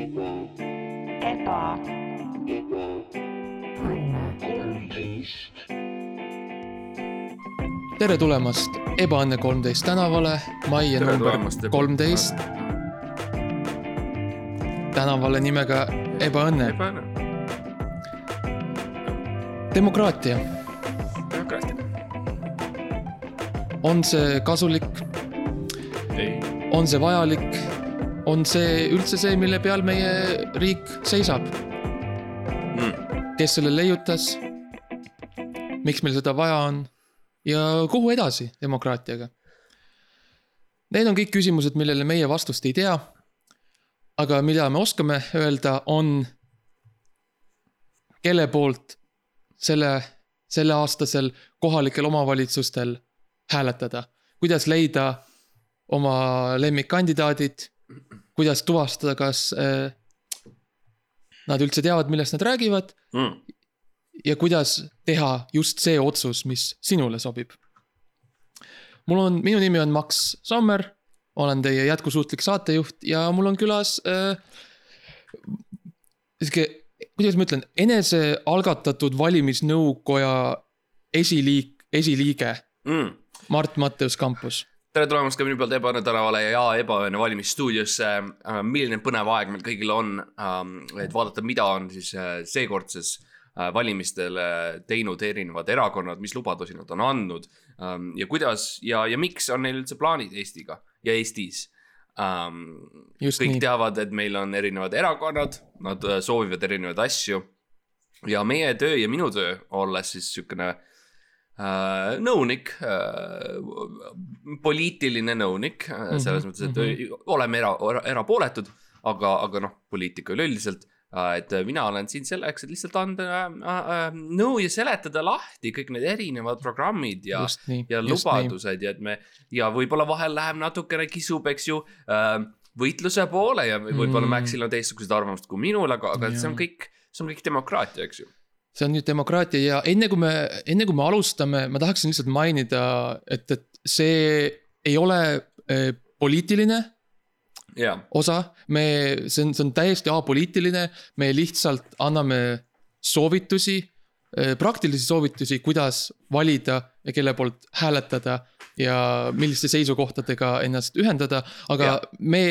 eba, tere tulemast Ebaõnne kolmteist tänavale, majja tere number kolmteist, tänavale nimega Ebaõnne. demokraatia, demokraatia. on see kasulik, on see vajalik, on see üldse see, mille peal meie riik seisab, Mm. kes selle leiutas, miks meil seda vaja on ja kuhu edasi demokraatiaga? Need on kõik küsimused, millele meie vastust ei tea. aga mida me oskame öelda, on kelle poolt selle, selleaastasel kohalikel omavalitsustel hääletada, kuidas leida oma lemmikkandidaadid, kuidas tuvastada, kas äh, nad üldse teavad, millest nad räägivad mm. ja kuidas teha just see otsus, mis sinule sobib. mul on, minu nimi on Max Sommer, olen teie jätkusuutlik saatejuht ja mul on külas äh, sihuke, kuidas ma ütlen, enesealgatatud valimisnõukoja esiliik, esiliige Mm. Mart Matteus Kampus. Tere tulemast ka minu poolt Ebaõnne tänavale ja Ebaõnne valimisstuudiosse. milline põnev aeg meil kõigil on, et vaadata, mida on siis äh, seekordses äh, valimistel äh, teinud erinevad erakonnad, mis lubadusi nad on andnud ähm, ja kuidas ja, ja miks on neil üldse plaanid Eestiga ja Eestis um,. Just kõik nii. teavad, et meil on erinevad erakonnad, nad äh, soovivad erinevaid asju. ja meie töö ja minu töö, olles siis siukene äh, nõunik äh,, poliitiline nõunik -hmm, selles mõttes, et mm -hmm. oleme era, era, erapooletud, aga, aga noh, poliitika üleüldiselt äh, et mina olen siin selleks, et lihtsalt anda äh, äh, nõu ja seletada lahti kõik need erinevad programmid ja, ja lubadused ja et me ja võib-olla vahel läheb natukene kisub, eks ju äh,, võitluse poole ja võib-olla Mm. Maxil on teistsugused arvamused kui minul, aga, aga see on kõik, see on kõik demokraatia, eks ju. See on nüüd demokraatia ja enne kui me, enne kui me alustame, ma tahaksin lihtsalt mainida, et, et see ei ole eh, poliitiline ja, osa, me, see on, see on täiesti apoliitiline, me lihtsalt anname soovitusi, praktilisi soovitusi, kuidas valida ja kelle poolt hääletada ja milliste seisukohtadega ennast ühendada, aga Jaa. me,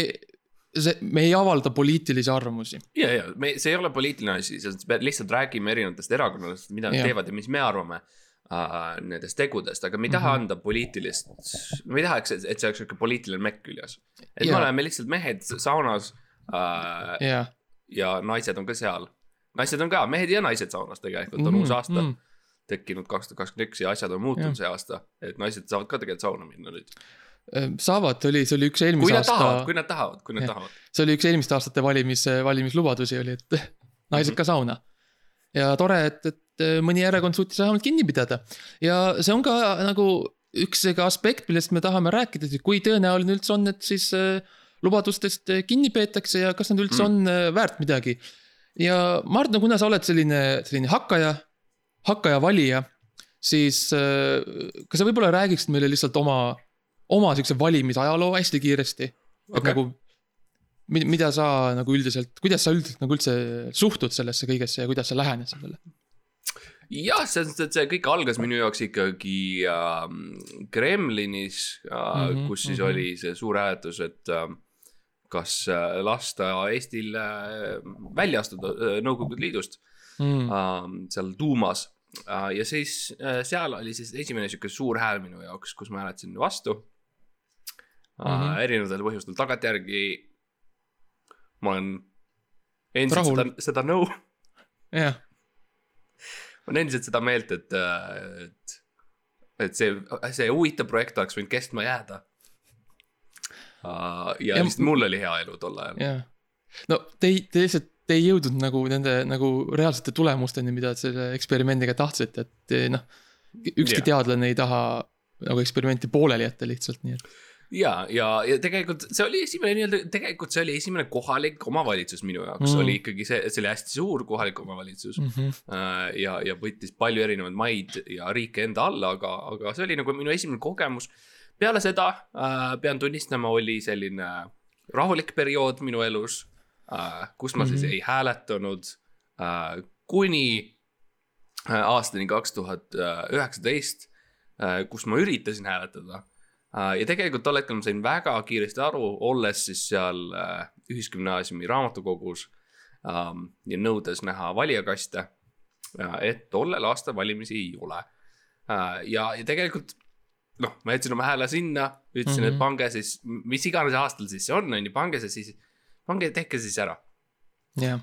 see, me ei avalda poliitilisi arvamusi. ja, ja me, see ei ole poliitiline asi, sest me lihtsalt räägime erinevatest erakondadest, mida nad teevad ja mis me arvame äh, nendest tegudest, aga me ei taha mm -hmm. anda poliitilist, me ei taha, et see, et see oleks sihuke poliitiline mekk küljes. et Jaa. me oleme lihtsalt mehed saunas äh, jah. ja naised on ka seal. naised on ka, mehed ja naised saunas tegelikult on mm -hmm. uus aasta mm. tekkinud kaks tuhat kakskümmend üks ja asjad on muutunud Jah. see aasta, et naised saavad ka tegelikult sauna minna nüüd. saavad, oli, see oli üks eelmise aasta kui nad tahavad, kui nad Jah. tahavad. see oli üks eelmiste aastate valimis, valimislubadusi oli, et naised ka sauna. ja tore, et, et mõni erakond suutis vähemalt kinni pidada ja see on ka nagu üks sihuke aspekt, millest me tahame rääkida, et kui tõenäoline üldse on, et siis äh, lubadustest äh, kinni peetakse ja kas nad üldse Mm. on äh, väärt midagi. ja Mart, no kuna sa oled selline, selline hakkaja, hakkaja valija, siis äh, kas sa võib-olla räägiksid meile lihtsalt oma, oma siukse valimisajaloo hästi kiiresti? et okay. nagu, mida sa nagu üldiselt, kuidas sa üldiselt nagu üldse suhtud sellesse kõigesse ja kuidas sa lähened sellele? jah, see, see, see kõik algas minu jaoks ikkagi äh, Kremlinis äh, mm, -hmm, kus siis mm -hmm. oli see suur hääletus, et äh, kas äh, lasta Eestil äh, välja astuda äh, Nõukogude Liidust Mm. äh, seal tuumas äh,. ja siis äh, seal oli siis esimene sihuke suur hääl minu jaoks, kus ma hääletasin vastu mm. -hmm. erinevatel põhjustel tagantjärgi ma olen endiselt Rahul. seda, seda nõu jah, ma olen endiselt seda meelt, et, et, et see, see huvitav projekt oleks võinud kestma jääda. ja Ja- lihtsalt mul oli hea elu tol ajal. jah. no te te lihtsalt, te ei jõudnud nagu nende nagu reaalsete tulemusteni, mida selle eksperimendiga tahtsite, et noh. ükski Jah. teadlane ei taha nagu eksperimenti pooleli jätta lihtsalt, nii et. ja, ja, ja tegelikult see oli esimene nii-öelda, tegelikult see oli esimene kohalik omavalitsus minu jaoks Mm. mm., oli ikkagi see, see oli hästi suur kohalik omavalitsus Mm -hmm. mm.. ja, ja võttis palju erinevaid maid ja riike enda alla, aga, aga see oli nagu minu esimene kogemus. peale seda äh, pean tunnistama, oli selline rahulik periood minu elus äh, kus ma siis Mhm. ei hääletanud äh, kuni äh, aastani kaks tuhat üheksateist, kus ma üritasin hääletada äh,. Ja tegelikult tol hetkel ma sain väga kiiresti aru, olles siis seal äh, ühisgümnaasiumi raamatukogus ähm, ja nõudes näha valijakaste, et tollel aastal valimisi ei ole äh,. ja, ja tegelikult noh, ma jätsin oma hääle sinna, ütlesin mm, -hmm. et Mhm. pange siis, mis iganes aastal siis see on, on ju, pange see siis, pange, tehke siis ära. jah,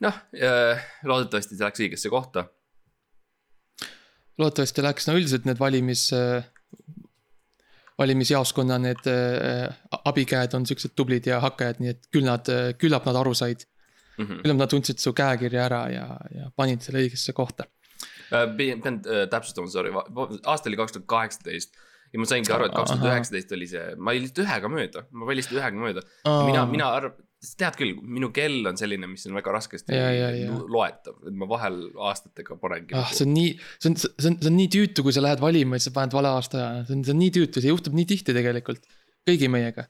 noh, loodetavasti see läks õigesse kohta. loodetavasti läks, no üldiselt need valimis, valimisjaoskonna need äh, abikäed on siuksed tublid ja hakkajad, nii et küll nad, küllap nad aru said. Mhm. küllap nad tundsid su käekirja ära ja, ja panid selle õigesse kohta. Äh, pean äh, täpsustama, sorry, aasta oli kaks tuhat kaheksateist ja ma saingi aru, et kaks tuhat üheksateist oli see, ma olin lihtsalt ühega mööda, ma valisin ühega mööda. mina, mina arvan, sa tead küll, minu kell on selline, mis on väga raskesti Ja, ja, ja. lo- loetav, et ma vahel aastatega panengi. ah, see on nii, see on, see on, see on nii tüütu, kui sa lähed valima ja siis sa paned vale aasta aja, see on, see on nii tüütu, see juhtub nii tihti tegelikult. kõigi meiega.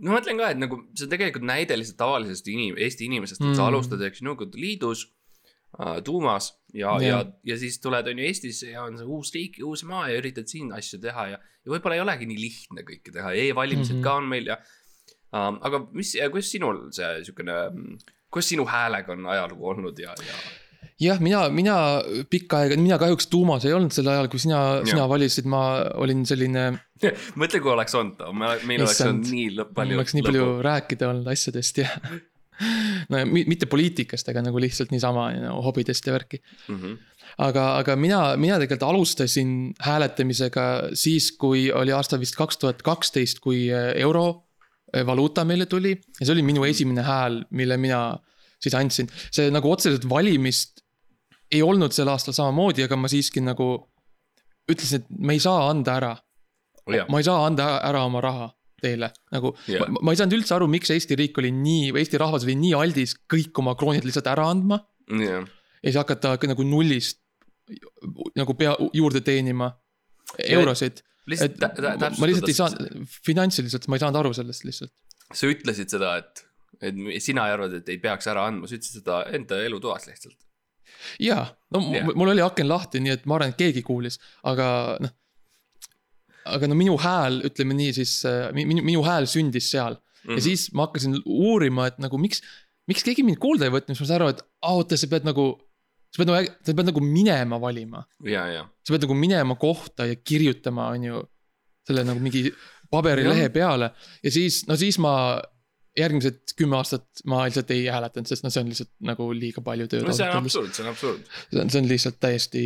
no ma mõtlen ka, et nagu see on tegelikult näide lihtsalt tavalisest inim-, Eesti inimesest, et mm. sa alustad, eks ju, Nõukogude Liidus äh, tuumas ja, ja Jah., ja siis tuled, on ju Eestisse ja on see uus riik ja uus maa ja üritad siin asju teha ja, ja võib-olla ei olegi nii lihtne kõike teha e, e-valimised mm. -hmm. ka on meil ja um,. aga mis, kuidas sinul see siukene, kuidas sinu häälega on ajalugu olnud ja, ja jah, mina, mina pikka aega, mina kahjuks tuumas ei olnud sel ajal, kui sina, sina valisid, ma olin selline, mõtle, kui oleks olnud, meil oleks olnud nii lõ- mul palju. oleks nii palju rääkida olnud asjadest ja. no ja mi- mitte poliitikast, aga nagu lihtsalt niisama no, hobidest ja värki. mm. -hmm. aga, aga mina, mina tegelikult alustasin hääletamisega siis, kui oli aasta vist kaks tuhat kaksteist, kui äh, eurovaluuta meile tuli. ja see oli minu esimene hääl, mille mina siis andsin. see nagu otseselt valimist ei olnud sel aastal samamoodi, aga ma siiski nagu ütlesin, et me ei saa anda ära. jah, ma ei saa anda ära oma raha teile, nagu yeah. ma, ma ei saanud üldse aru, miks Eesti riik oli nii, või Eesti rahvas oli nii aldis kõik oma kroonid lihtsalt ära andma jah, ja siis hakata ka nagu nullist nagu pea juurde teenima eurosid. Lihtsalt tä- tä- ma- lihtsalt ei täpsustada saanud, finantsiliselt ma ei saanud aru sellest lihtsalt. sa ütlesid seda, et, et sina arvad, et ei peaks ära andma, sa ütlesid seda enda elutoas lihtsalt. jaa, no yeah. mul oli aken lahti, nii et ma arvan, et keegi kuulis, aga noh. aga no minu hääl, ütleme nii, siis äh, mi- minu, minu hääl sündis seal mm -hmm. ja siis ma hakkasin uurima, et nagu miks, miks keegi mind kuulda ei võtnud, siis ma sain aru, et aa oota, sa pead nagu. Sa pead nagu, sa pead nagu minema valima. Sa pead nagu minema kohta ja kirjutama, on ju, selle nagu mingi paberilehe peale. Ja siis, no siis ma järgmised kümme aastat ma lihtsalt ei hääletanud, sest no see on lihtsalt nagu liiga palju tööd no see on absurd, see on absurd. see on, see on lihtsalt täiesti,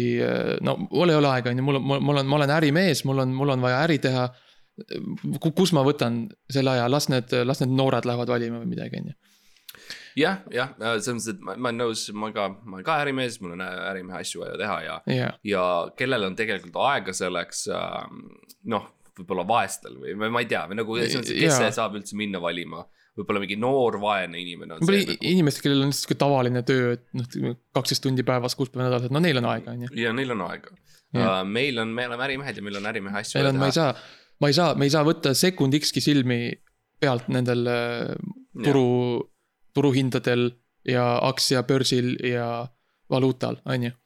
no mul ei ole aega, on ju, mul on, mul on, ma olen ärimees, mul on, mul on vaja äri teha. kus ma võtan selle aja, las need, las need noored lähevad valima või midagi, on ju. jah, jah, selles mõttes, et ma, ma olen nõus, ma ka, ma olen ka ärimees, mul on ärimehe asju vaja teha ja, ja, ja kellel on tegelikult aega selleks äh,, noh, võib-olla vaestel või või ma ei tea, või nagu, kes Jaa. see saab üldse minna valima. võib-olla mingi noor vaene inimene on võib-olla nagu, inimesed, kellel on sihuke tavaline töö, et noh, kaksteist tundi päevas, kuus päeva nädalas, et no neil on aega, on ju. ja neil on aega Jah. uh,. meil on, me oleme ärimehed ja meil on ärimehe asju meil on, ma ei saa, ma ei saa, me ei saa võtta sekundikski silmi pealt nendel äh, turu, turuhindadel ja aktsiabörsil ja valuutal, on ju.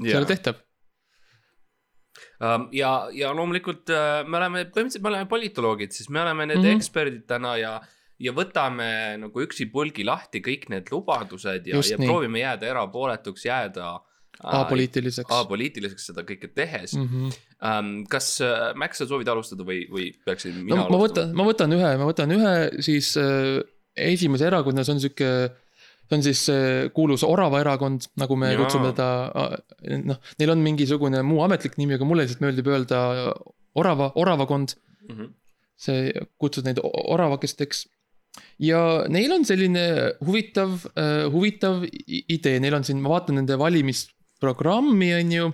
see ei ole tehtav. Um, ja, ja loomulikult uh, me oleme, põhimõtteliselt me oleme politoloogid, siis me oleme need mm. -hmm. eksperdid täna ja, ja võtame nagu üksipulgi lahti kõik need lubadused ja, ja nii. proovime jääda erapooletuks, jääda uh, apoliitiliseks. apoliitiliseks seda kõike tehes mm.. Mm -hmm. Um, kas uh, Max, sa soovid alustada või, või peaksin mina no ma võtan, ma võtan ühe, ma võtan ühe siis äh, esimese erakonna, see on sihuke, see on siis kuulus Orava erakond, nagu me Jaa. ja. kutsume teda, noh, neil on mingisugune muu ametlik nimi, aga mulle lihtsalt meeldib öelda Orava, Oravakond. mm. -hmm. see, kutsud neid oravakesteks. ja neil on selline huvitav uh,, huvitav idee, neil on siin, ma vaatan nende valimisprogrammi, on ju.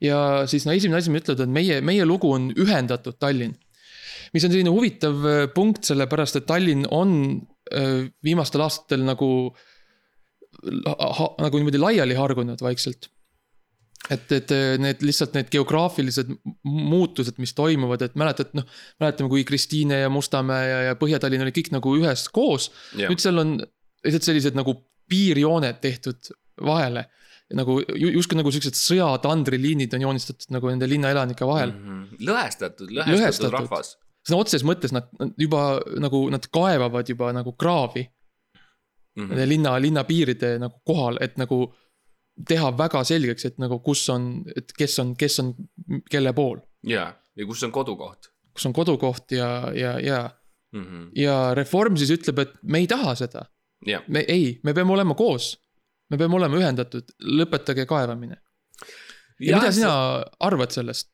ja siis no esimene asi, mis ütlevad, et meie, meie lugu on ühendatud Tallinn. mis on selline huvitav äh, punkt, sellepärast et Tallinn on viimastel aastatel nagu, nagu niimoodi laiali hargunud vaikselt et, et need lihtsalt need geograafilised muutused, mis toimuvad, et mäletad, noh, mäletame, kui Kristiine ja Mustamäe ja, ja Põhja-Tallinn olid kõik nagu ühes koos. nüüd seal on lihtsalt sellised nagu piirjooned tehtud vahele. nagu ju- justkui nagu siuksed sõjatandriliinid on joonistatud nagu nende linnaelanike vahel mm. Mhm. lõhestatud, lõhestatud Lõhestatud. rahvas. Sõna otseses mõttes nad juba nagu nad kaevavad juba nagu kraavi Mhm. nende linna, linna piiride nagu kohal, et nagu teha väga selgeks, et nagu kus on, et kes on, kes on kelle pool, ja, ja kus on kodukoht kus on kodukoht ja, ja, ja, mm? -hmm. ja reform siis ütleb, et me ei taha seda. jah, me ei, me peame olema koos. me peame olema ühendatud, lõpetage kaevamine. ja mida sina arvad sellest?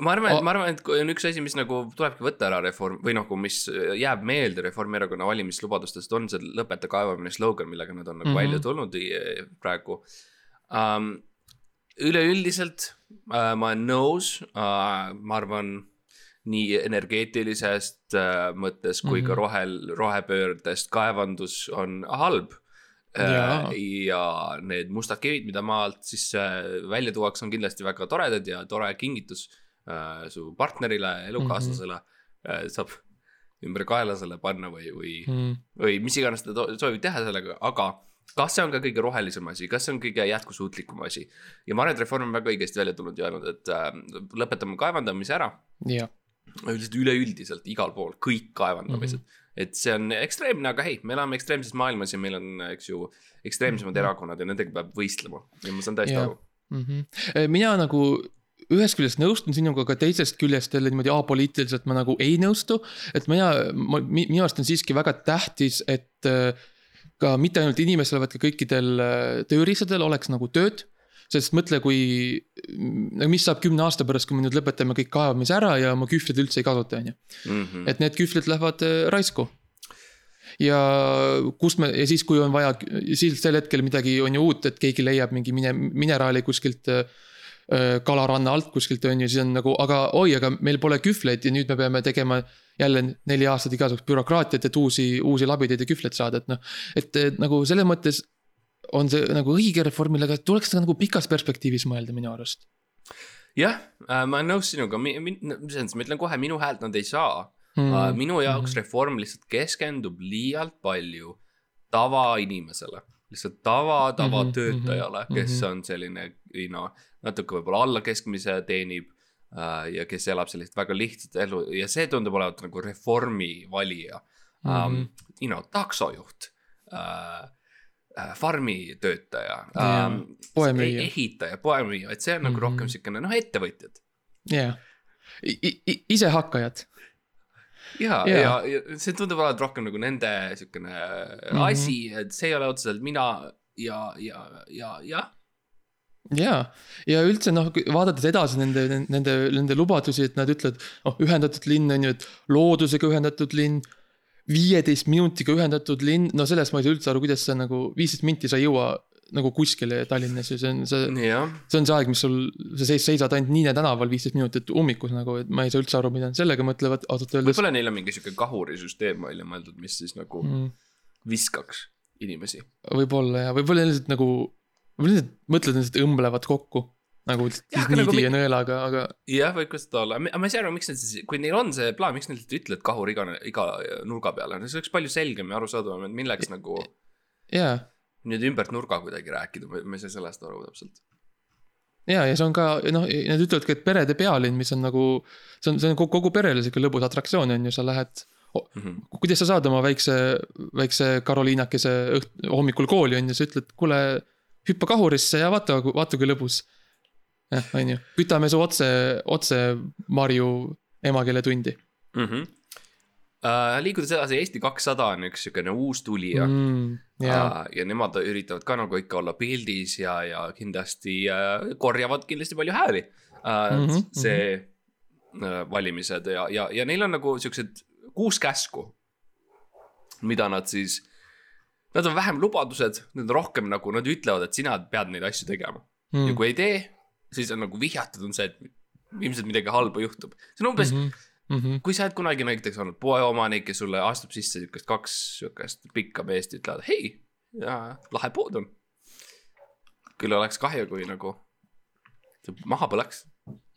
Ma arvan, et ma arvan, et kui on üks asi, mis nagu tulebki võtta ära reform või nagu, mis jääb meelde Reformierakonna valimislubadustest, on see lõpeta kaevamine slogan, millega nad on nagu mm. -hmm. välja tulnud i- praegu um,. üleüldiselt uh, ma olen nõus uh,, ma arvan nii energeetilisest uh, mõttes kui mm -hmm. ka Mhm. rohel, rohepöördest kaevandus on halb uh,. ja need mustad kivid, mida maalt siis uh, välja tuuakse, on kindlasti väga toredad ja tore kingitus su partnerile, elukaaslasele mm. -hmm. saab ümber kaela selle panna või, või mm, Mm, või mis iganes ta soovib teha sellega, aga kas see on ka kõige rohelisem asi, kas see on kõige jätkusuutlikum asi? ja ma arvan, et Reform on väga õigesti välja tulnud ja öelnud, et äh, lõpetame kaevandamise ära. jah, üldiselt üleüldiselt igal pool kõik kaevandamised mm. -hmm. et see on ekstreemne, aga hei, me elame ekstreemses maailmas ja meil on, eks ju, ekstreemsemad erakonnad ja nendega peab võistlema ja ma saan täiesti Jah. aru. Mhm. mina nagu ühest küljest nõustun sinuga, aga teisest küljest jälle niimoodi apoliitiliselt ma nagu ei nõustu. et mina, minu arust on siiski väga tähtis, et äh, ka mitte ainult inimestel, vaid ka kõikidel äh, tööriistadel oleks nagu tööd. sest mõtle, kui, mis saab kümne aasta pärast, kui me nüüd lõpetame kõik kaevamise ära ja oma kühvleid üldse ei kasuta, on ju. Mhm. et need kühvlid lähevad äh, raisku. ja kus me ja siis, kui on vaja, siis sel hetkel midagi on ju uut, et keegi leiab mingi mine-, mineraali kuskilt äh, kalaranna alt kuskilt on ju, siis on nagu, aga oi, aga meil pole kühvleid ja nüüd me peame tegema jälle neli aastat igasugust bürokraatiat, et uusi, uusi labidaid ja kühvleid saada, et noh. et nagu selles mõttes on see nagu õige reformile, aga tuleks nagu pikas perspektiivis mõelda minu arust. jah, ma olen nõus sinuga, selles mõttes ma ütlen kohe, minu häält nad ei saa mm.. minu jaoks reform lihtsalt keskendub liialt palju tavainimesele, lihtsalt tava, tavatöötajale, mhm, kes mhm. on selline, noh, natuke võib-olla alla keskmise teenib äh, ja kes elab sellist väga lihtsat elu ja see tundub olevat nagu reformi valija um, Mhm.. you know, taksojuht uh,, farmitöötaja Jaa, um,, poemüüja. ehitaja, poemüüja, et see on nagu Mhm. rohkem siukene noh, ettevõtjad jah, isehakkajad. ja, Jaa. ja, ja see tundub olevat rohkem nagu nende siukene mm. -hmm. asi, et see ei ole otseselt mina ja, ja, ja, jah. ja, ja üldse noh, vaadates edasi nende, nende, nende lubadusi, et nad ütlevad, noh, ühendatud linn on ju, et loodusega ühendatud linn. viieteist minutiga ühendatud linn, no sellest ma ei saa üldse aru, kuidas sa nagu viisteist minti sa ei jõua nagu kuskile Tallinnas ja see on see, jah, see on see aeg, mis sul, sa seis- seisad ainult Niine tänaval viisteist minutit ummikus nagu, et ma ei saa üldse aru, mida nad sellega mõtlevad, ausalt öeldes. võib-olla neil on mingi siuke kahurisüsteem välja mõeldud, mis siis nagu mm. Viskaks inimesi. võib-olla ja võib-olla lihtsalt nagu, võib-olla lihtsalt mõtlevad, et lihtsalt õmblevad kokku nagu Jah, nagu niidi mi- ja nõelaga, aga jah, võib ka seda olla, aga ma ei saa aru, miks nad siis, kui neil on see plaan, miks nad ütlevad kahur iga, iga nurga peale, see oleks palju selgem ja arusaadavam, et milleks nagu jaa nüüd ümbert nurga kuidagi rääkida, ma ei saa sellest aru täpselt. ja, ja see on ka noh, nad ütlevad ka, et perede pealinn, mis on nagu, see on, see on kogu, perele sihuke lõbus atraktsioon on ju, sa lähed. Mhm. kuidas sa saad oma väikse, väikse Karoliinakese õht-, hommikul kooli on ju, sa ütled, kuule, hüppa kahurisse ja vaata, vaata kui lõbus. jah, on ju, kütame su otse, otse Marju emakeeletundi mm. -hmm. Uh, liikudes edasi, Eesti kakssada on üks siukene uus tulija mm.. mm,. jaa, Uh, ja nemad üritavad ka nagu ikka olla pildis ja, ja kindlasti uh, korjavad kindlasti palju hääli uh, mm. -hmm, see uh, valimised ja, ja, ja neil on nagu siuksed kuus käsku, mida nad siis, nad on vähem lubadused, need on rohkem nagu nad ütlevad, et sina pead neid asju tegema mm. mm. ja kui ei tee, siis on nagu vihjatud on see, et ilmselt midagi halba juhtub. see on umbes mm, -hmm. Mm -hmm. kui sa oled kunagi näiteks olnud poeomanik ja sulle astub sisse siukest kaks siukest pikka meest, ütlevad hei, lahe pood on. küll oleks kahju, kui nagu maha põleks.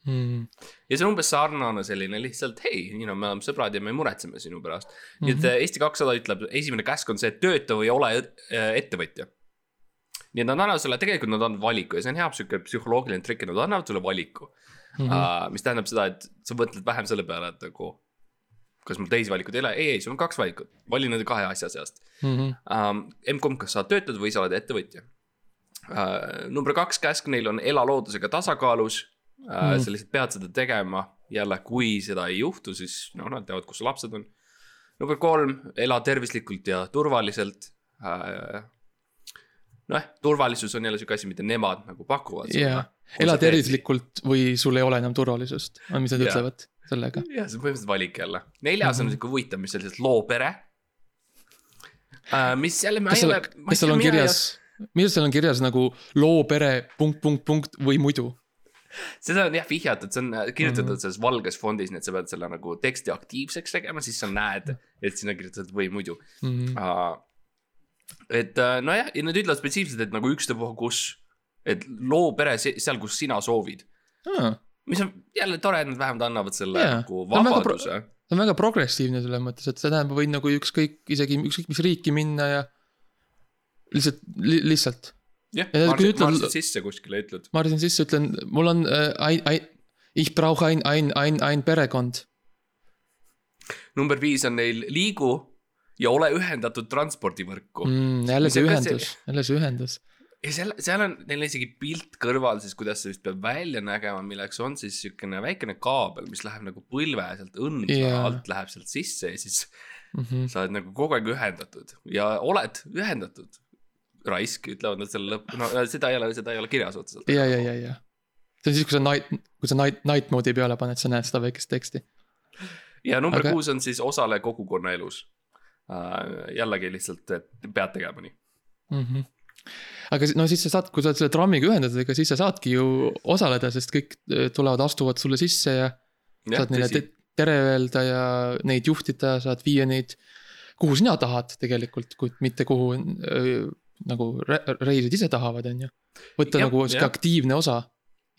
mm.. ja see on umbes sarnane selline lihtsalt hei, you know, me oleme sõbrad ja me muretseme sinu pärast. nii Mhm. et äh, Eesti kakssada ütleb, esimene käsk on see, et tööta või ole äh, ettevõtja. nii et nad annavad sulle, tegelikult nad annavad valiku ja see on hea sihuke psühholoogiline trikk, et nad annavad sulle valiku mm. -hmm. mis tähendab seda, et sa mõtled vähem selle peale, et nagu. kas mul teisi valikuid ei ole, ei, ei, sul on kaks valikut, vali nende kahe asja seast Mm um,. M-komb, kas sa töötad või sa oled ettevõtja uh,. number kaks käsk neil on ela loodusega tasakaalus uh, Mm. mm.. sa lihtsalt pead seda tegema, jälle, kui seda ei juhtu, siis no nad teavad, kus su lapsed on. number kolm, ela tervislikult ja turvaliselt uh,. noh, turvalisus on jälle sihuke asi, mida nemad nagu pakuvad. jaa, ela. tervislikult või sul ei ole enam turvalisust, on mis nad Jaa. ütlevad sellega. jah, see on põhimõtteliselt valik jälle. neljas mm -hmm. Mhm. on sihuke huvitav, mis lihtsalt loopere uh,. mis jälle. kas seal, kas seal on kirjas, millal seal on kirjas nagu loopere punkt, punkt, punkt või muidu? seda on jah vihjatud, see on äh, kirjutatud mm Mhm. -hmm. selles valges fondis, nii et sa pead selle nagu teksti aktiivseks tegema, siis sa näed, et sinna kirjutatud või muidu Mhm. uh,. Et uh, nojah, ja nad ütlevad spetsiifiliselt, et nagu ükstapuha kus, et loo pere se- seal, kus sina soovid. mis on jälle tore, et nad vähemalt annavad selle yeah. nagu See vabaduse. see on väga progressiivne selles mõttes, et sa tähendab, võid nagu ükskõik, isegi ükskõik mis riiki minna ja lihtsalt li,, lihtsalt. jah, Ja ma kui arvasin, ütled- ma arvasin sisse kuskile, ütled. ma arvasin sisse, ütlen, mul on äh, ein, ein, ich brauche ein, ein, ein, ein perekond. number viis on neil liigu ja ole ühendatud transpordivõrku mm.. Jälle see ühendus, jälle see ühendus. ja seal, seal on neil isegi pilt kõrval siis, kuidas see vist peab välja nägema, milleks on siis siukene väikene kaabel, mis läheb nagu põlve sealt õnda Jaa. yeah. alt läheb sealt sisse ja siis Mm -hmm. sa oled nagu kogu aeg ühendatud ja oled ühendatud. raisk, ütlevad nad selle lõppu, no seda ei ole, seda ei ole kirjas otseselt. ja, ja, ja, ja. see on siis, kui sa night, kui sa night, night mode'i peale paned, sa näed seda väikest teksti. ja number Aga- kuus on siis osale kogukonnaelus uh,. Jällegi lihtsalt, et pead tegema nii. mm. -hmm. aga no siis sa saad, kui sa oled selle trammiga ühendatud, ega siis sa saadki ju osaleda, sest kõik äh, tulevad, astuvad sulle sisse ja saad neile te tere öelda ja neid juhtida, saad viia neid, kuhu sina tahad tegelikult, kuid mitte kuhu öö, nagu re reisid ise tahavad, on ju. võtta Jah, nagu sihuke aktiivne osa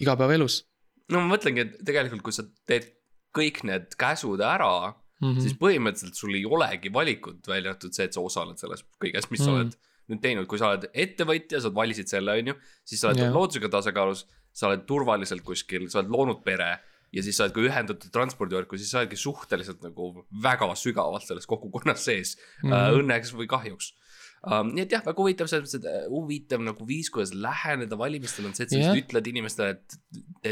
igapäevaelus no ma mõtlengi, et tegelikult, kui sa teed kõik need käsud ära mm. mm., siis -hmm. põhimõtteliselt sul ei olegi valikut, välja arvatud see, et sa osaled selles kõiges, mis mm. sa Mm. oled nüüd teinud, kui sa oled ettevõtja, sa valisid selle, on ju, siis sa oled yeah. loodusega tasakaalus, sa oled turvaliselt kuskil, sa oled loonud pere ja siis sa oled ka ühendatud transpordivõrku, siis sa oledki suhteliselt nagu väga sügavalt selles kogukonnas sees mm, Mhm. -hmm. õnneks või kahjuks um,. nii et jah, väga huvitav, selles mõttes, et äh, huvitav nagu viis, kuidas läheneda valimistele on see, et sa lihtsalt ütled inimestele, et,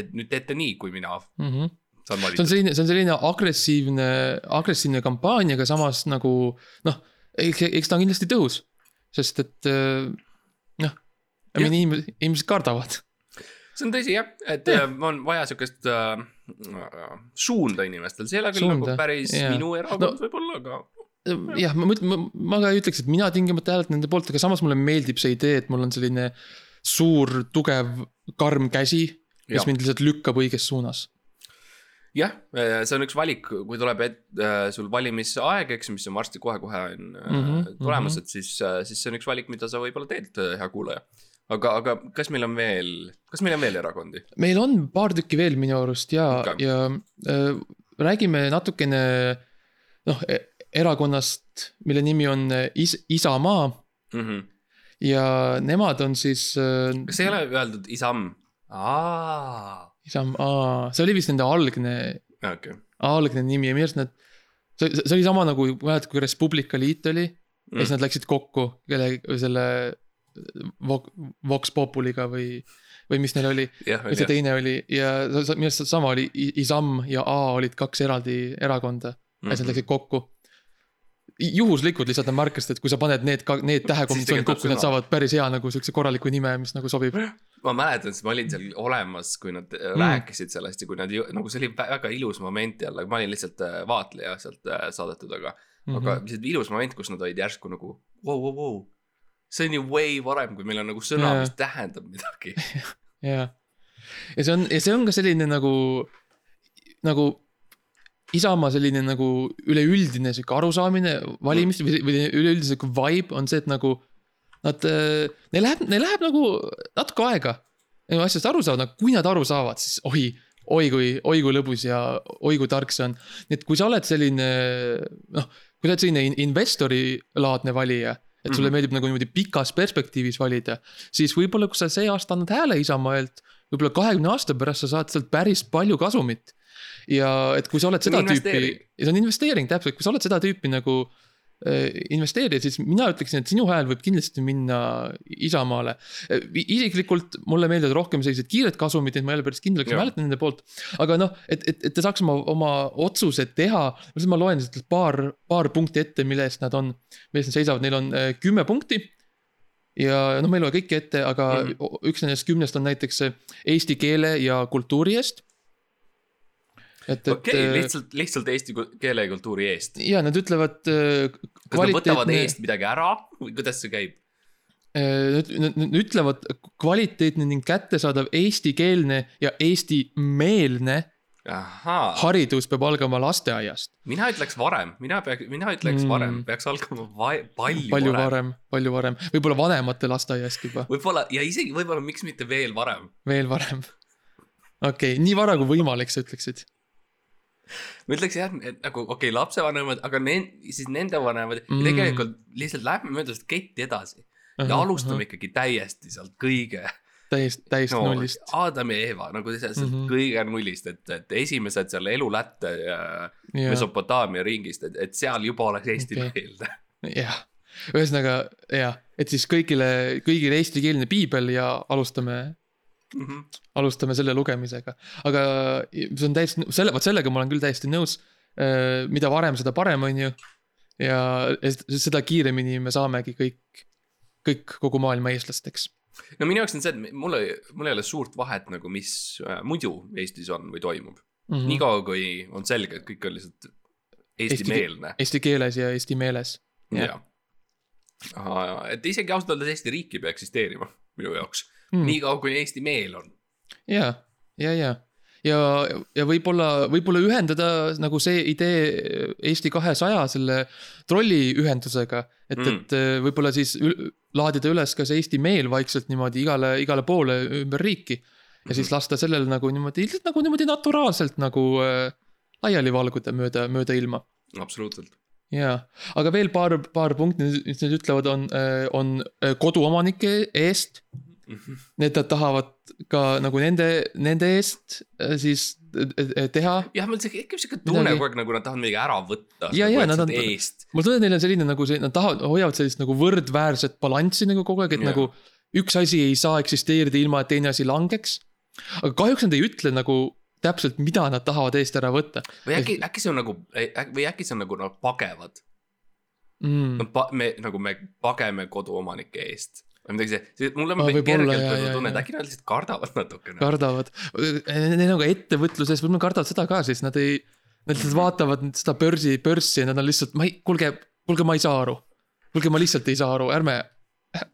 et nüüd teete nii, kui mina Mm -hmm. Saan see on selline, see on selline agressiivne, agressiivne kampaania, aga samas nagu noh, eks, eks ta on kindlasti tõhus. sest et öö, noh, I mean inimesed, inimesed kardavad. see on tõsi jah, et Jah. äh, on vaja siukest äh, äh, suunda inimestel, see ei ole küll Suunda, nagu päris jaa. minu erakond No- võib-olla, aga jah, ma mõtlen, ma ka ei ütleks, et mina tingimata hääletan nende poolt, aga samas mulle meeldib see idee, et mul on selline suur, tugev, karm käsi, kes mind lihtsalt lükkab õiges suunas. jah, see on üks valik, kui tuleb et, äh, sul valimisaeg, eks, mis on varsti kohe-kohe on mm -hmm, tulemas mhm. et siis, siis see on üks valik, mida sa võib-olla teed, hea kuulaja. aga, aga kas meil on veel, kas meil on veel erakondi? meil on paar tükki veel minu arust ja okay., ja äh, räägime natukene noh, erakonnast, mille nimi on äh, Is-, Isamaa Mm -hmm. ja nemad on siis äh, kas ei ole öeldud isam? aa, Isamaa, see oli vist nende algne, okay.. algne nimi ja minu arust nad, see, see oli sama nagu, mäletad, kui Res Publica liit oli mm. ja siis nad läksid kokku kelle, selle Vox, Vox Populiga või, või mis neil oli, jah, või see teine oli ja minu arust sama oli, Isam ja A olid kaks eraldi erakonda ja siis nad läksid kokku. juhuslikult lihtsalt nad märkasid, et kui sa paned need, need tähekombinatsioonid kokku, nad saavad päris hea nagu siukse korraliku nime, mis nagu sobib. Ma mäletan, sest ma olin seal olemas, kui nad mm. rääkisid sellest ja kui nad nagu see oli vä- väga ilus moment jälle, ma olin lihtsalt äh, vaatleja sealt äh, saadetud, aga mm, -hmm. aga Mhm. lihtsalt ilus moment, kus nad olid järsku nagu vau, vau, vau. see on ju way varem, kui meil on nagu sõna Jaa. mis tähendab midagi. jaa, ja see on, ja see on ka selline nagu, nagu Isamaa selline nagu üleüldine sihuke arusaamine valimist või, või üleüldine sihuke vibe on see, et nagu nad, neil läheb, neil läheb nagu natuke aega. asjast aru saavad, aga kui nad aru saavad, siis oi, oi kui, oi kui lõbus ja oi kui tark see on. nii et kui sa oled selline noh, kui sa oled selline in- investori laadne valija, et sulle Mhm. meeldib nagu niimoodi pikas perspektiivis valida, siis võib-olla, kui sa see aasta annad hääle Isamaalt, võib-olla kahekümne aasta pärast sa saad sealt päris palju kasumit. ja et kui sa oled seda tüüpi, see on investeering täpselt, kui sa oled seda tüüpi nagu äh, investeerija, siis mina ütleksin, et sinu hääl võib kindlasti minna Isamaale. isiklikult mulle meeldivad rohkem sellised kiired kasumid, et ma ei ole päris kindel, kas ma hääletan nende poolt. aga noh, et, et, et te saaks oma, oma otsused teha, siis ma loen lihtsalt paar, paar punkti ette, mille eest nad on, mille eest nad seisavad, neil on äh, kümme punkti. ja noh, ma ei loe kõiki ette, aga mm. -hmm. üks nendest kümnest on näiteks äh, eesti keele ja kultuuri eest. et, et okei, äh, lihtsalt, lihtsalt eesti keele ja kultuuri eest. ja nad ütlevad äh,. kas nad võtavad eest midagi ära või kuidas see käib? Nad, nad, ütlevad kvaliteetne ning kättesaadav eestikeelne ja eestimeelne ahaa, haridus peab algama lasteaiast. mina ütleks varem, mina peaks, mina ütleks mm. varem, peaks algama va- palju, palju varem, varem, palju varem, võib-olla vanemate lasteaiast juba, võib-olla ja isegi võib-olla, miks mitte veel varem. veel varem. okei okay,, nii vara kui võimalik, sa ütleksid. Ma ütleks jah, et nagu okei okay,, lapsevanemad, aga ne-, siis nende vanemad Mm. mm. tegelikult lihtsalt läheme mööda seda ketti edasi ja alustame ikkagi täiesti sealt kõige täiesti, täiesti no, nullist. Adam ja Eeva nagu sealt mm. -hmm. kõige nullist, et, et esimesed seal elulätte ja jah, Mesopotaamia ringist, et, et seal juba oleks eestimeelne jah, ühesõnaga jah, et siis kõigile, kõigile eestikeelne piibel ja alustame Mhm. alustame selle lugemisega, aga see on täiesti, selle, vot sellega ma olen küll täiesti nõus. mida varem, seda parem, on ju. ja ja seda kiiremini me saamegi kõik, kõik kogu maailma eestlasteks. no minu jaoks on see, et mul ei, mul ei ole suurt vahet nagu, mis äh, muidu Eestis on või toimub mm. -hmm. niikaua kui on selge, et kõik on lihtsalt eestimeelne. Eesti keeles ja eesti meeles. jah. et isegi ausalt öeldes Eesti riik ei pea eksisteerima minu jaoks Mm. niikaua kui eesti meel on. ja, ja, ja, ja, ja võib-olla, võib-olla ühendada nagu see idee Eesti kahesaja selle trolliühendusega. et mm., et äh, võib-olla siis laadida üles ka see Eesti meel vaikselt niimoodi igale, igale poole ümber riiki. ja siis lasta sellel nagu niimoodi, lihtsalt nagu niimoodi naturaalselt nagu äh, laiali valguda mööda, mööda ilma absoluutselt. jaa, aga veel paar, paar punkti, mis nad ütlevad, on, on äh, koduomanike eest. Need nad tahavad ka nagu nende, nende eest äh, siis äh, teha. jah, mul tekib siuke tunne kogu aeg nagu nad tahavad midagi ära võtta. Ja, ja, nad on- eest. mulle tundub, et neil on selline nagu see, nad tahavad, hoiavad sellist nagu võrdväärset balanssi nagu kogu aeg, et Jaa. nagu üks asi ei saa eksisteerida ilma, et teine asi langeks. aga kahjuks nad ei ütle nagu täpselt, mida nad tahavad eest ära võtta või äkki, äkki see on nagu, või äkki see on nagu nad pagevad. mm. me nagu me pageme koduomanike eest või midagi see, mul on kergelt tunne, et äkki nad lihtsalt kardavad natukene. kardavad, neil on ka ettevõtluses, võib-olla kardavad seda ka, siis nad ei, nad lihtsalt vaatavad nüüd seda börsi, börssi ja nad on lihtsalt, ma ei, kuulge, kuulge, ma ei saa aru. kuulge, ma lihtsalt ei saa aru, ärme,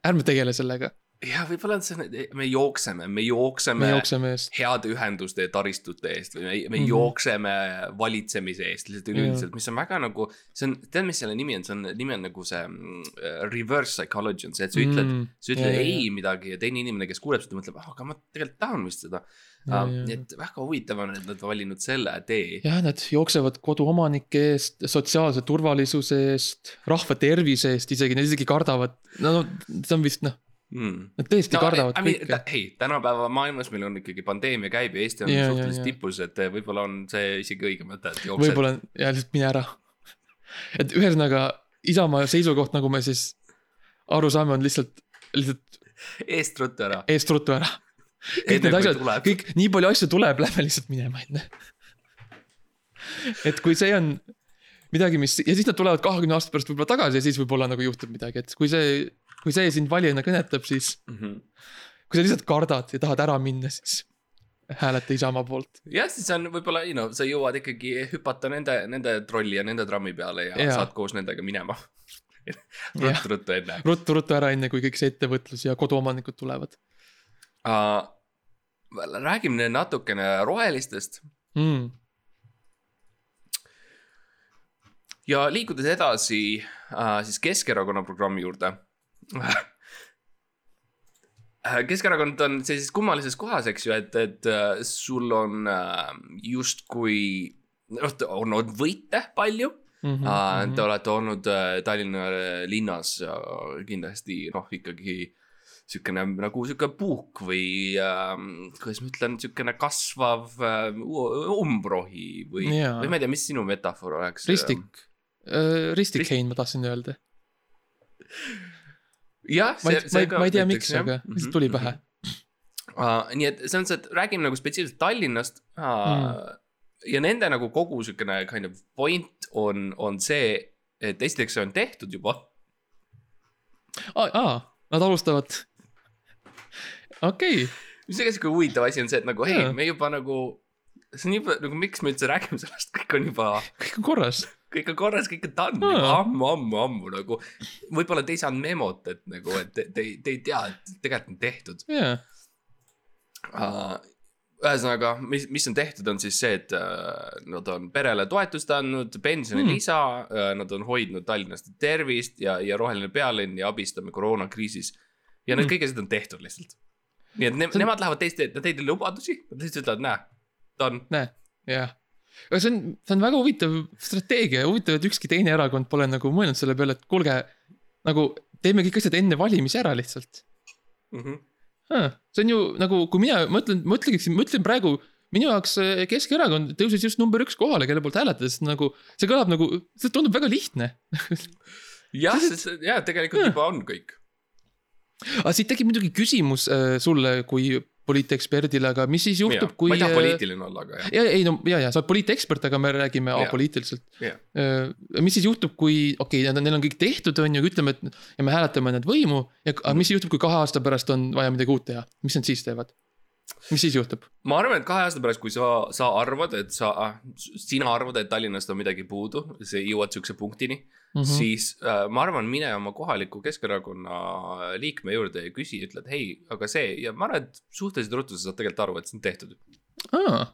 ärme tegele sellega, jah, võib-olla on see, me jookseme, me jookseme me jookseme eest. heade ühenduste ja taristute eest või me, me mm. -hmm. jookseme valitsemise eest lihtsalt üleüldiselt, mis on väga nagu, see on, tead, mis selle nimi on, see on, nimi on nagu see mm, reverse psychology on see, et sa ütled mm,, sa ütled jaa, ei midagi ja teine inimene, kes kuuleb seda, mõtleb, ah, aga ma tegelikult tahan vist seda. nii et väga huvitav on, et nad valinud selle tee. jah, nad jooksevad koduomanike eest, sotsiaalse turvalisuse eest, rahva tervise eest isegi, nad isegi kardavad, no see on vist noh, Mm. nad tõesti no, kardavad I mean, kõike. hei, tänapäeva maailmas meil on ikkagi pandeemia käib ja Eesti on yeah, suhteliselt jaa. tipus, et eh, võib-olla on see isegi õige mõte, et jooksed. võib-olla ja lihtsalt mine ära. et ühesõnaga Isamaa seisukoht, nagu me siis aru saame, on lihtsalt, lihtsalt eest ruttu ära. eest ruttu ära. kõik need asjad, kõik, nii palju asju tuleb, lähme lihtsalt minema, onju. et kui see on midagi, mis ja siis nad tulevad kahekümne aasta pärast võib-olla tagasi ja siis võib-olla nagu juhtub midagi, et kui see, kui see sind valijana kõnetab, siis Mhm. kui sa lihtsalt kardad ja tahad ära minna, siis hääleta Isamaa poolt. jah, siis on võib-olla, you know, sa jõuad ikkagi hüpata nende, nende trolli ja nende trammi peale ja, ja. saad koos nendega minema. Ruttu-ruttu enne ruttu-ruttu ära, enne kui kõik see ettevõtlus ja koduomanikud tulevad uh,. räägime natukene rohelistest mm.. ja liikudes edasi uh, siis Keskerakonna programmi juurde Keskerakond on sellises kummalises kohas, eks ju, et, et äh, sul on äh, justkui, noh, on olnud võite palju mm. mm. -hmm. Te olete olnud äh, Tallinna linnas kindlasti noh, ikkagi siukene nagu sihuke puuk või äh, kuidas ma ütlen, siukene kasvav äh, umbrohi või või ma ei tea, mis sinu metafoor oleks. ristik, ristik Rist- hein, ma tahtsin öelda. jah, ma ei, ma ei, ma ei tea, miks, aga lihtsalt tuli pähe. Uh, nii et selles mõttes, et räägime nagu spetsiaalselt Tallinnast Mm. ja nende nagu kogu siukene kind of point on, on see, et esiteks see on tehtud juba. aa, nad alustavad. okei, mis tegelikult siuke huvitav asi on see, et nagu hei me juba nagu, see on juba nagu, miks me üldse räägime sellest, kõik on juba, kõik on korras. Kõik on korras, kõik on done Jaa. juba ammu, ammu, ammu nagu. võib-olla te ei saanud memot, et nagu, et te, te, te ei tea, et tegelikult on tehtud jaa, uh,. ühesõnaga, mis, mis on tehtud, on siis see, et uh, nad on perele toetust andnud, pensionilisa mm., uh, nad on hoidnud tallinlaste tervist ja, ja roheline pealinn ja abistame koroonakriisis. ja need Mm. kõik asjad on tehtud lihtsalt. nii et ne, on- nemad lähevad teist teed, nad ei tee lubadusi, nad lihtsalt ütlevad, näe, ta on. näe, jah. Aga see on, see on väga huvitav strateegia, huvitav, et ükski teine erakond pole nagu mõelnud selle peale, et kuulge, nagu teeme kõik asjad enne valimisi ära lihtsalt. Mm -hmm. see on ju nagu, kui mina mõtlen, mõtlen, mõtlen praegu minu jaoks eh, Keskerakond tõusis just number üks kohale, kelle poolt hääletada, sest nagu see kõlab nagu, see tundub väga lihtne. jah, sest jah, tegelikult Jah. juba on kõik. aga siit tekib muidugi küsimus äh, sulle kui poliiteksperdile, aga mis siis juhtub, kui. ma ei taha poliitiline olla, aga jah. ja ei no ja, ja sa oled poliitekspert, aga me räägime Jaa. apoliitiliselt. Jah. mis siis juhtub, kui, okei okay,, neil on kõik tehtud, on ju, ütleme, et ja me hääletame need võimu ja, aga mis siis juhtub, kui kahe aasta pärast on vaja midagi uut teha, mis nad siis teevad? mis siis juhtub? ma arvan, et kahe aasta pärast, kui sa, sa arvad, et sa, sina arvad, et Tallinnast on midagi puudu, sa jõuad siukse punktini mm. -hmm. siis äh, ma arvan, mine oma kohaliku Keskerakonna liikme juurde ja küsi, ütled hei, aga see ja ma arvan, et suhteliselt ruttu sa saad tegelikult aru, et see on tehtud. aa,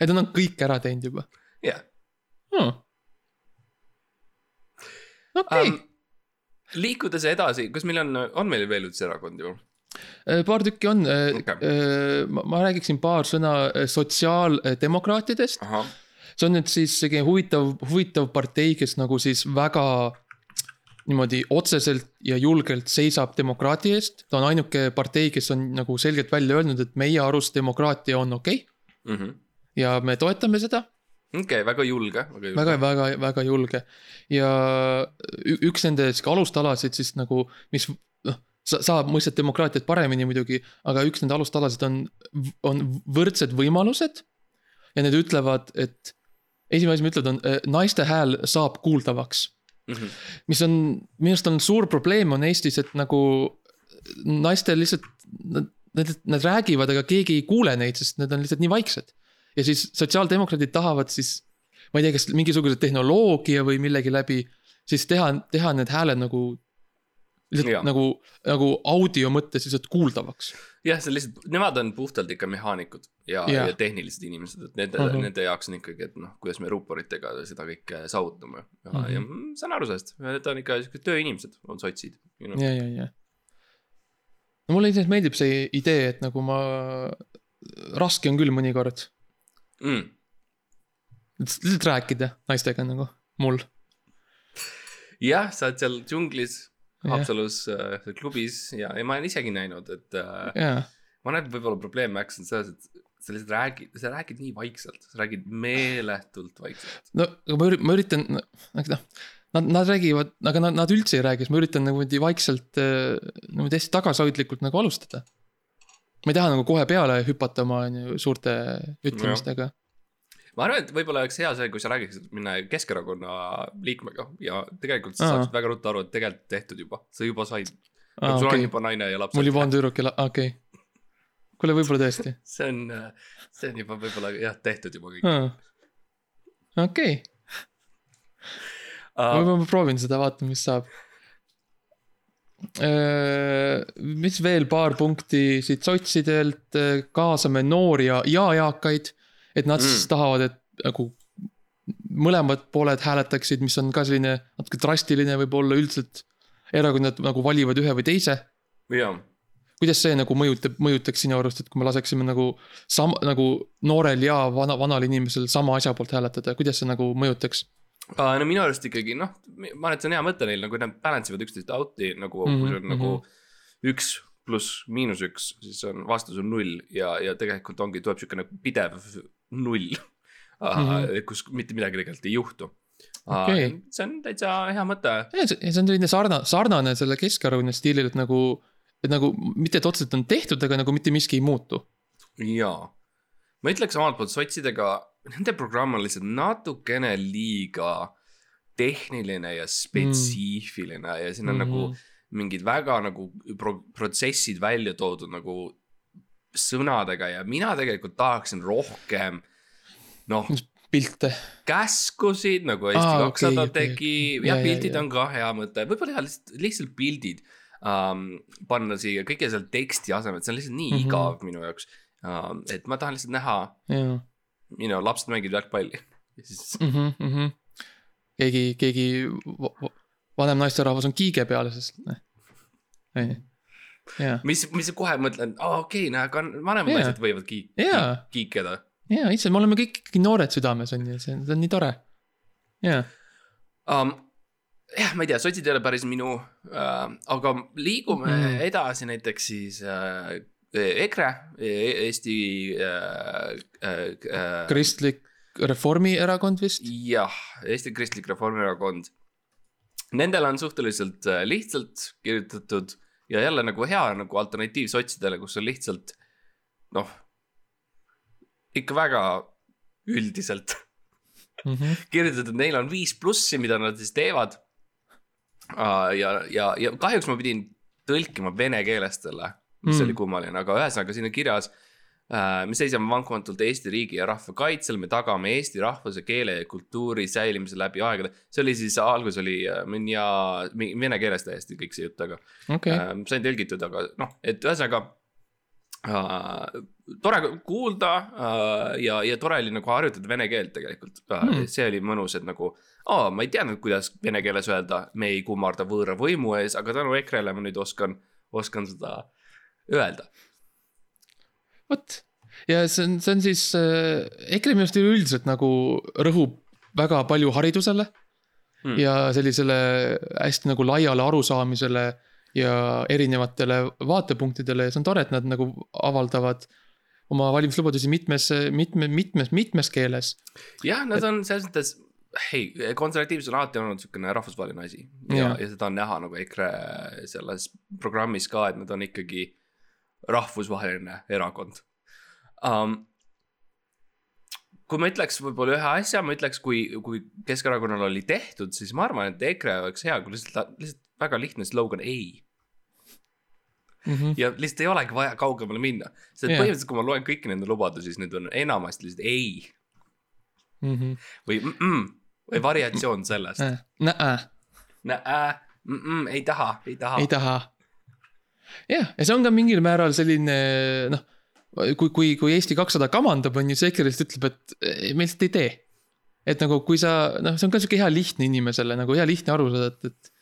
et nad on kõik ära teinud juba jah. hmm.. okei Ähm, liikudes edasi, kas meil on, on meil veel üldse erakondi või? okay., paar tükki on Okei. okay.. ma, ma räägiksin paar sõna äh, sotsiaaldemokraatidest. ahah, see on nüüd siis selline huvitav, huvitav partei, kes nagu siis väga niimoodi otseselt ja julgelt seisab demokraatia eest. ta on ainuke partei, kes on nagu selgelt välja öelnud, et meie arust demokraatia on okei okay, ja me toetame seda okei okay,, väga julge, väga väga, väga, väga julge. ja üks nende alustalasid siis nagu, mis noh, saab mõistet demokraatiat paremini muidugi, aga üks nende alustalasid on, on võrdsed võimalused. ja need ütlevad, et esimene asi, mis ütlevad, on naiste hääl saab kuuldavaks Mhm. mis on, minu arust on suur probleem on Eestis, et nagu naistel lihtsalt, nad, nad, nad räägivad, aga keegi ei kuule neid, sest need on lihtsalt nii vaiksed. ja siis sotsiaaldemokraadid tahavad siis, ma ei tea, kas mingisuguse tehnoloogia või millegi läbi, siis teha, teha need hääled nagu. lihtsalt Jaa. nagu, nagu audio mõttes lihtsalt kuuldavaks. jah, see lihtsalt, nemad on puhtalt ikka mehaanikud ja Jah. ja tehnilised inimesed, et nende Mhm. uh, -huh. nende jaoks on ikkagi, et noh, kuidas me ruuporitega seda kõike saavutame. ja mm, Mhm. -hmm. ja ma saan aru sellest, need on ikka siuksed tööinimesed, on sotsid you know.. ja, ja, ja. no mulle iseenesest meeldib see idee, et nagu ma, raske on küll mõnikord Mm. lihtsalt rääkida naistega nagu, mul. jah, sa oled seal džunglis. Haapsalus äh, klubis ja, ja ma olen isegi näinud, et äh, jaa, ma arvan, et võib-olla probleem Max on selles, et sa lihtsalt räägid, sa räägid nii vaikselt, sa räägid meeletult vaikselt. no ma üritan, ma üritan, noh, nad, nad räägivad, aga nad, nad üldse ei räägi, siis ma üritan nagu niimoodi vaikselt äh, niimoodi hästi tagasihoidlikult nagu alustada. ma ei taha nagu kohe peale hüpata oma on ju suurte ütlemistega. Ma arvan, et võib-olla oleks hea see, kui sa räägiksid minna Keskerakonna liikmega ja tegelikult sa Aa. saaksid väga ruttu aru, et tegelikult tehtud juba, sa juba said. sul on okei, juba naine ja lapsed. mul juba on tüdruk ja la-, okei okay.. kuule, võib-olla tõesti. see on, see on juba võib-olla jah, tehtud juba kõik. okei, ma proovin seda, vaatan, mis saab. mis veel paar punkti siit sotsidelt, kaasame noori ja, ja eakaid. Et nad siis Mm. tahavad, et nagu mõlemad pooled hääletaksid, mis on ka selline natuke drastiline võib-olla üldiselt. erakonnad nagu valivad ühe või teise, jaa, kuidas see nagu mõjutab, mõjutaks sinu arust, et kui me laseksime nagu sam-, nagu noorel ja vana, vanal inimesel sama asja poolt hääletada, kuidas see nagu mõjutaks? no minu arust ikkagi noh, ma arvan, et see on hea mõte neil nagu nad balance ivad üksteist out'i nagu mm, -hmm, kui see on Mhm, nagu üks pluss miinus üks, siis on vastus on null ja, ja tegelikult ongi, tuleb siukene pidev null uh, mm. Mhm. -hmm. kus mitte midagi tegelikult ei juhtu uh, Okei.. see on täitsa hea mõte. see see on selline sarnane, sarnane selle Keskerakonna stiilil, et nagu, et nagu mitte, et otseselt on tehtud, aga nagu mitte miski ei muutu. jaa, ma ütleks omalt poolt sotsidega, nende programm on lihtsalt natukene liiga tehniline ja spetsiifiline mm. ja siin on mm Mhm. -hmm. nagu mingid väga nagu pro protsessid välja toodud nagu sõnadega ja mina tegelikult tahaksin rohkem noh, pilte, käskusid nagu Eesti kakssada okei, tegi okei. ja Ja, ja, pildid ja. on ka hea mõte, võib-olla jah, lihtsalt, lihtsalt pildid um,. panna siia kõige seal teksti asemel, see on lihtsalt nii mm. -hmm. igav minu jaoks um,. et ma tahan lihtsalt näha, jaa you know, lapsed mängivad jalgpalli ja siis mm. -hmm, mm -hmm. keegi, keegi va- va- vanem naisterahvas on kiige peal, sest noh. jaa, mis, mis kohe mõtlen, aa okei okay,, näe, ka vanemad Jaa. naised võivad kiik-, Jaa. kiikeda jaa, ise, me oleme kõik ikkagi noored südames on ju, see on, see on nii tore. jaa, um,. jah, ma ei tea, sotsid ei ole päris minu uh,, aga liigume mm. Edasi näiteks siis uh, EKRE, Eesti uh, uh, uh, kristlik reformierakond vist. jah, Eesti Kristlik Reformierakond. Nendel on suhteliselt lihtsalt kirjutatud ja jälle nagu hea nagu alternatiiv sotsidele, kus on lihtsalt noh, ikka väga üldiselt Mm -hmm. kirjutatud, neil on viis plussi, mida nad siis teevad. ja, ja, ja kahjuks ma pidin tõlkima vene keelest selle, mis Mm. oli kummaline, aga ühesõnaga siin on kirjas me seisame vankumatult Eesti riigi ja rahva kaitsel, me tagame eesti rahvuse, keele ja kultuuri säilimise läbi aegade. see oli siis, alguses oli äh, minja, vene keeles täiesti kõik see jutt, aga okei, äh, sain tõlgitud, aga noh, et ühesõnaga äh,. tore kuulda äh, ja, ja tore oli nagu harjutada vene keelt tegelikult äh, Hmm. mm., see oli mõnus, et nagu. aa, ma ei teadnud, kuidas vene keeles öelda, me ei kummarda võõra võimu ees, aga tänu EKRE-le ma nüüd oskan, oskan seda öelda. vot. ja see on, see on siis äh,, EKRE minu arust üleüldiselt nagu rõhub väga palju haridusele Hmm. mm. ja sellisele hästi nagu laiale arusaamisele ja erinevatele vaatepunktidele ja see on tore, et nad nagu avaldavad oma valimislubadusi mitmes, mitme, mitmes, mitmes keeles. jah, nad on selles mõttes, hei, konservatiivsus on alati olnud niisugune rahvusvaheline asi ja, Jaa. ja seda on näha nagu EKRE selles programmis ka, et nad on ikkagi rahvusvaheline erakond um,. kui ma ütleks võib-olla ühe asja, ma ütleks, kui, kui Keskerakonnal oli tehtud, siis ma arvan, et EKRE oleks hea, kui lihtsalt, lihtsalt väga lihtne slogan ei Mm -hmm. ja lihtsalt ei olegi vaja kaugemale minna, sest yeah. põhimõtteliselt, kui ma loen kõiki nende lubadusi, siis need on enamasti lihtsalt ei Mm -hmm. või mm-mm, või variatsioon sellest. Äh, näe, Nää, mm-mm, ei taha, ei taha ei. taha. jah, ja see on ka mingil määral selline noh, kui, kui, kui Eesti kakssada kamandab, on ju, see EKRE lihtsalt ütleb, et me lihtsalt ei tee. et nagu, kui sa, noh, see on ka sihuke hea lihtne inimesele nagu hea lihtne aru saada, et, et.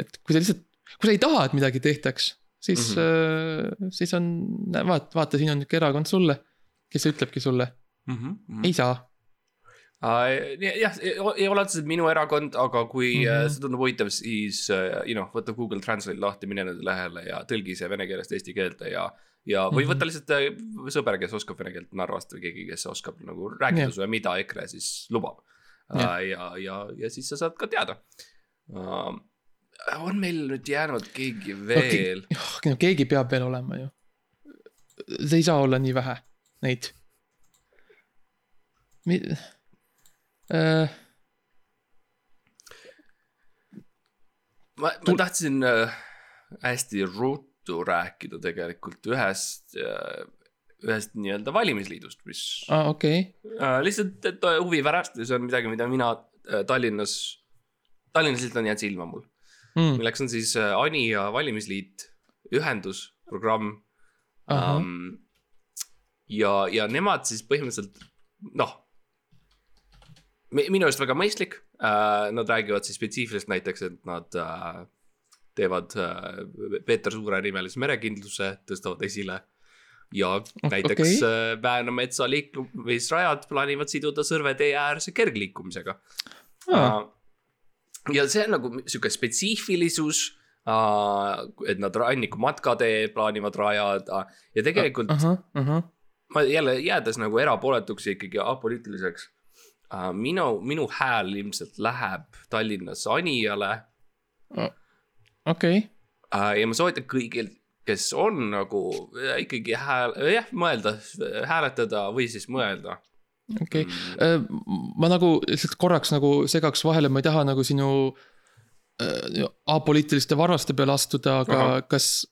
et kui sa lihtsalt, kui sa ei taha, et midagi tehtaks, siis mm, -hmm. siis on, vaata, vaata, siin on nihuke erakond sulle, kes ütlebki sulle, mm. -hmm. ei saa. jah, ei ole otseselt minu erakond, aga kui mm. -hmm. see tundub huvitav, siis äh, you know, võta Google Translate lahti, mine nende lehele ja tõlgi see vene keelest eesti keelde ja. ja, või Mhm. võta lihtsalt äh, sõber, kes oskab vene keelt Narvast või keegi, kes oskab nagu rääkida Jah. sulle, mida EKRE siis lubab. Jah. ja, ja, ja siis sa saad ka teada uh,. on meil nüüd jäänud keegi veel okay.? no keegi peab veel olema ju. see ei saa olla nii vähe neid. Äh, ma, ma tahtsin äh, hästi ruttu rääkida tegelikult ühest äh,, ühest nii-öelda valimisliidust, mis aa, okei, äh, lihtsalt, et äh, huvi pärast ja see on midagi, mida mina äh, Tallinnas, Tallinnas lihtsalt on jäänud silma mul. Mm, milleks on siis äh, Anija valimisliit, ühendusprogramm um,. ja, ja nemad siis põhimõtteliselt noh, minu arust väga mõistlik uh,. Nad räägivad siis spetsiifiliselt näiteks, et nad uh, teevad äh, Peeter Suure nimelise merekindluse, tõstavad esile. ja näiteks okei. okay. Vääna metsa liikumisrajad plaanivad siduda Sõrve tee äärse kergliikumisega Aa. uh,. ja see on nagu sihuke spetsiifilisus uh,, et nad rannikumatkatee plaanivad rajada ja tegelikult uh, ahah, ahah, ma jälle jäädes nagu erapooletuks ja ikkagi apoliitiliseks uh,. minu, minu hääl ilmselt läheb Tallinnas Anijale okei, uh, ja ma soovitan kõigil, kes on nagu äh, ikkagi hääl, jah, mõelda, hääletada või siis mõelda. okei. ma nagu lihtsalt korraks nagu segaks vahele, ma ei taha nagu sinu äh, apoliitiliste varvaste peale astuda, aga Ahah. kas,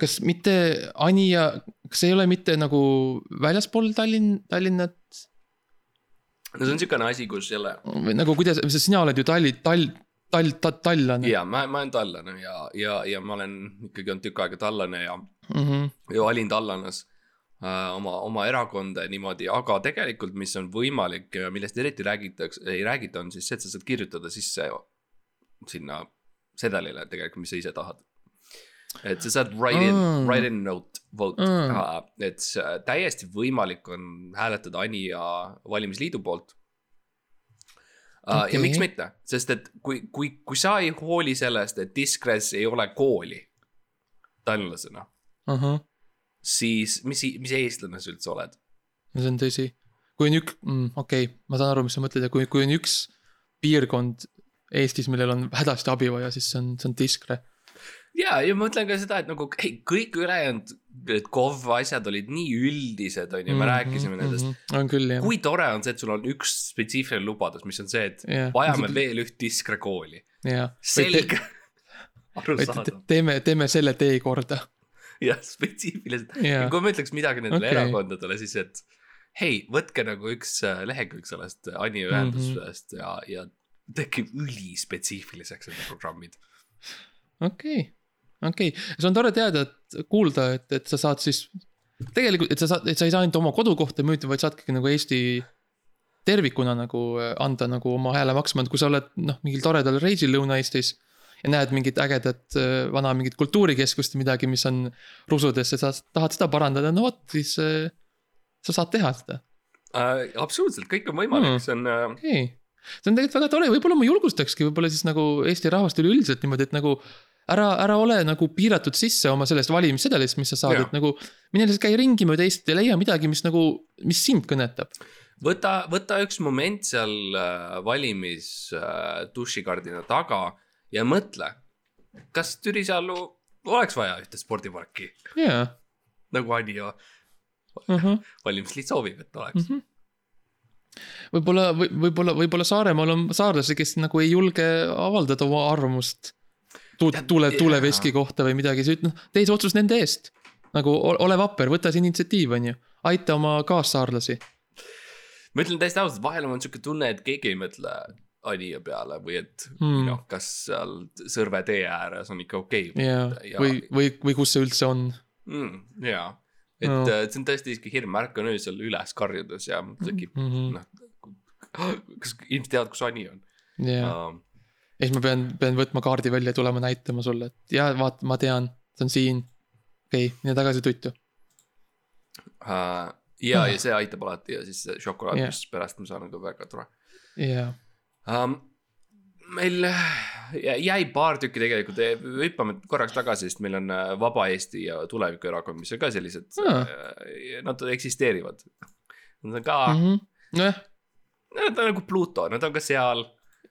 kas mitte Anija, kas ei ole mitte nagu väljaspool Tallinn, Tallinnat no see on siukene asi, kus jälle nagu kuidas, sest sina oled ju Talli, Tall, Tall, Tallane ja ma, ma olen tallane ja, ja, ja ma olen ikkagi olnud tükk aega tallane ja, mm. -hmm. ja olin tallanas äh, oma, oma erakonda ja niimoodi, aga tegelikult, mis on võimalik ja millest eriti räägitakse, ei räägita, on siis see, et sa saad kirjutada sisse sinna sedelile tegelikult, mis sa ise tahad. Et sa saad write in Mm., write in note, vote Mm. uh,, et täiesti võimalik on hääletada Anija valimisliidu poolt uh,. Okei. ja miks mitte, sest et kui, kui, kui sa ei hooli sellest, et Diskres ei ole kooli tallinlasena, ahah, siis mis, mis eestlane sa üldse oled? see on tõsi. kui on üks mm,, okei okay,, ma saan aru, mis sa mõtled ja kui, kui on üks piirkond Eestis, millel on hädasti abi vaja, siis see on, see on Diskre. ja, ja ma mõtlen ka seda, et nagu ei, kõik ülejäänud need KOV asjad olid nii üldised, on ju, me rääkisime nendest. -hmm. on küll jah. kui tore on see, et sul on üks spetsiifiline lubadus, mis on see, et Jah. vajame veel üht Diskre kooli. jah. selge. arusaadav te- teeme, teeme selle tee korda. jah, spetsiifiliselt. Jaa. kui ma ütleks midagi nendele okay. erakondadele, siis et hei, võtke nagu üks äh, lehekülg sellest Ani ühendusest mm -hmm. ja, ja tehke ülispetsiifiliseks need programmid. okei, okei, see on tore teada, et kuulda, et, et sa saad siis. tegelikult, et sa saad, et sa ei saa ainult oma kodukohta müüa, vaid saadki nagu Eesti tervikuna nagu äh, anda nagu oma hääle maksma, et kui sa oled noh, mingil toredal reisil Lõuna-Eestis. ja näed mingit ägedat äh, vana mingit kultuurikeskust või midagi, mis on rusudes ja sa tahad seda parandada, no vot, siis äh, sa saad teha seda, äh,. absoluutselt, kõik on võimalik mm., see on äh, okei okay.. see on tegelikult väga tore, võib-olla ma julgustakski võib-olla siis nagu Eesti rahvast üleüldiselt niimoodi, et nagu ära, ära ole nagu piiratud sisse oma sellest valimissedelist, mis sa saad, et nagu mine lihtsalt käi ringi mööda Eestit ja leia midagi, mis nagu, mis sind kõnetab. võta, võta üks moment seal äh, valimis äh, dušikardina taga ja mõtle, kas Türisalu oleks vaja ühte spordiparki, jaa, nagu Anija ahah, valimisliit soovib, et oleks mm. Mhm. võib-olla, või võib-olla, võib-olla Saaremaal on saarlasi, kes nagu ei julge avaldada oma arvamust. Tu- Tead,, tule, jaa. tuleveski kohta või midagi, sa ütled, noh, tee see otsus nende eest. nagu ole vapper, võta see initsiatiiv, on ju, aita oma kaassaarlasi. ma ütlen täiesti ausalt, vahel on siuke tunne, et keegi ei mõtle Anija peale või et mm. noh, kas seal Sõrve tee ääres on ikka okei okay. jaa, või, või, või kus see üldse on mm,. jaa, et No. no. see on tõesti siuke hirm, ärkan öösel üles karjudes ja mul tekib mm. -hmm. noh, kas inimesed teavad, kus Ani on jaa, uh,? Ja siis ma pean, pean võtma kaardi välja ja tulema näitama sulle, et jaa, vaata, ma tean, see on siin. okei okay,, mine tagasi tuttu. Uh, ja, ja see aitab alati ja siis see šokolaad Jah. yeah., mis pärast ma saan, on ka väga tore jaa, um,. meil jäi paar tükki tegelikult, hüppame korraks tagasi, sest meil on äh, Vaba Eesti ja Tulevikuerakond, mis on ka sellised Aa. uh,, nad eksisteerivad. Nad on ka mm, -hmm. nojah, nad on nagu Pluto, nad on ka seal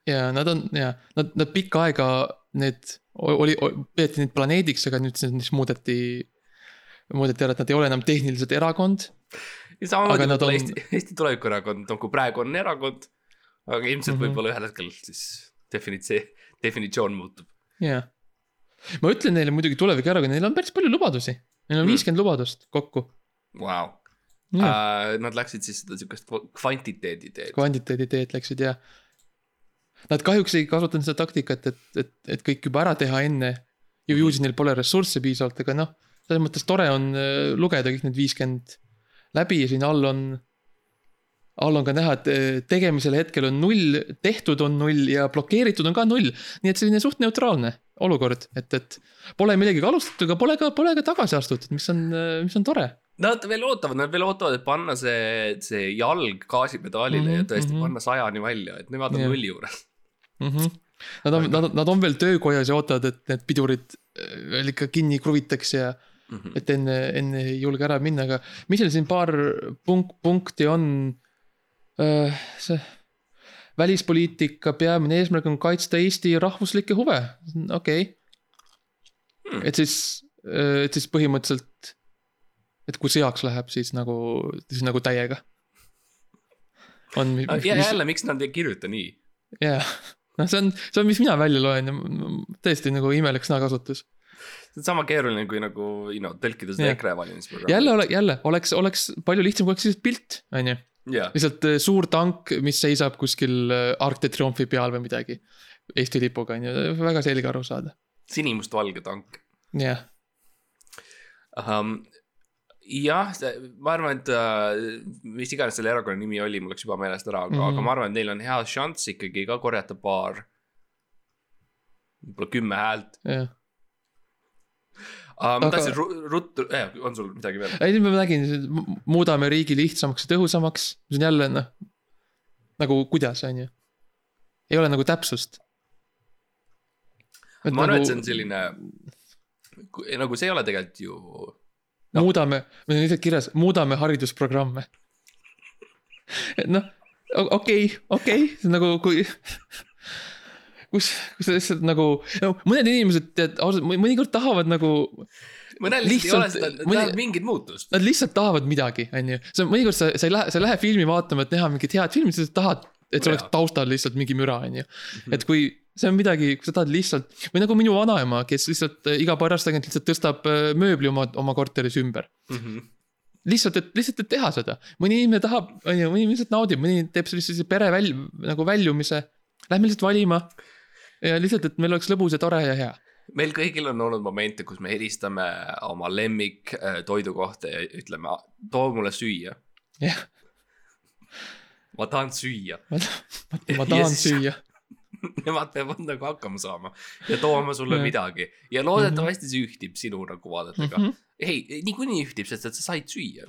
ja nad on ja nad, nad pikka aega need oli, peeti neid planeediks, aga nüüd siis muudeti, muudeti ära, et nad ei ole enam tehniliselt erakond. samamoodi võib-olla on- Eesti, Eesti Tulevikuerakond, nagu praegu on erakond. aga ilmselt mm Mhm. -hmm. võib-olla ühel hetkel siis definitsi-, definitsioon muutub. jah, ma ütlen neile muidugi tulevikuerakond, neil on päris palju lubadusi, neil on Mm. viiskümmend lubadust kokku. Vau, Ja, nad läksid siis seda siukest kvantiteedi teed. kvantiteedi teed läksid ja. Nad kahjuks ei kasutanud seda taktikat, et, et, et kõik juba ära teha enne. ju ju siis neil pole ressursse piisavalt, aga noh, selles mõttes tore on äh, lugeda kõik need viiskümmend läbi ja siin all on. all on ka näha, et eh, tegemisel hetkel on null, tehtud on null ja blokeeritud on ka null. nii et selline suht neutraalne olukord, et, et pole millegagi alustatud, aga pole ka, pole ka tagasi astutud, mis on, mis on tore. Nad veel ootavad, nad veel ootavad, et panna see, see jalg gaasipedaalile mm -hmm, ja tõesti mm -hmm. panna sajani välja, et nemad on yeah. nulli juures mm. -hmm. Nad on, nad, nad on veel töökojas ja ootavad, et need pidurid eh, veel ikka kinni kruvitaks ja mm, -hmm. et enne, enne ei julge ära minna, aga mis seal siin paar punk-, punkti on Äh, see välispoliitika peamine eesmärk on kaitsta Eesti rahvuslikke huve, okei okay. hmm.. et siis, äh, et siis põhimõtteliselt, et kui sõjaks läheb, siis nagu, siis nagu täiega. on. ja mis... jälle, miks nad ei kirjuta nii? jah, noh, see on, see on, mis mina välja loen ja tõesti nagu imelik sõnakasutus see on sama keeruline kui nagu, you know, tõlkida seda EKRE valimisprogrammi. jälle ole, jälle oleks, oleks palju lihtsam, kui oleks lihtsalt pilt, on ju lihtsalt äh, suur tank, mis seisab kuskil äh, Arc de Triomphe'i peal või midagi. Eesti lipuga on ju, väga selge aru saada. sinimustvalge tank. jah um,. Jah, ma arvan, et uh, mis iganes selle erakonna nimi oli, mul läks juba meelest ära, aga mm, -hmm. aga ma arvan, et neil on hea šanss ikkagi ka korjata paar, võib-olla kümme häält yeah uh,. ma aga... tahtsin ruttu eh,, on sul midagi veel? ei, ma nägin, muudame riigi lihtsamaks ja tõhusamaks, see on jälle noh, nagu kuidas, on ju. ei ole nagu täpsust. ma arvan nagu..., et see on selline, nagu see ei ole tegelikult ju no.. muudame, meil on lihtsalt kirjas, muudame haridusprogramme. et noh, okei okay,, okei okay,, nagu kui kus, kus sa lihtsalt nagu, no mõned inimesed tead ausalt, mõnikord tahavad nagu. mõnel lihtsalt ei ole seda, mõni... mingit muutust. Nad lihtsalt tahavad midagi, on ju, sa mõnikord sa, sa ei lähe, sa ei lähe filmi vaatama, et näha mingit head filmi, sa tahad, et see oleks taustal lihtsalt mingi müra, on ju. Mhm. et kui see on midagi, kui sa tahad lihtsalt või nagu minu vanaema, kes lihtsalt äh, iga paras tagant lihtsalt tõstab äh, mööbli oma, oma korteris ümber mm. -hmm lihtsalt, et lihtsalt, et teha seda, mõni inimene tahab, on ju, mõni lihtsalt naudib, mõni teeb sellise pere väl-, nagu väljumise. Lähme lihtsalt valima, ja lihtsalt, et meil oleks lõbus ja tore ja hea meil kõigil on olnud momente, kus me helistame oma lemmik äh, toidu kohta ja ütleme, too mulle süüa. jah. ma tahan süüa. ma tahan süüa Nemad peavad nagu hakkama saama ja tooma sulle ja. midagi ja loodetavasti see ühtib sinu nagu vaadetega mm. -hmm. ei, niikuinii ühtib, sest et sa said süüa.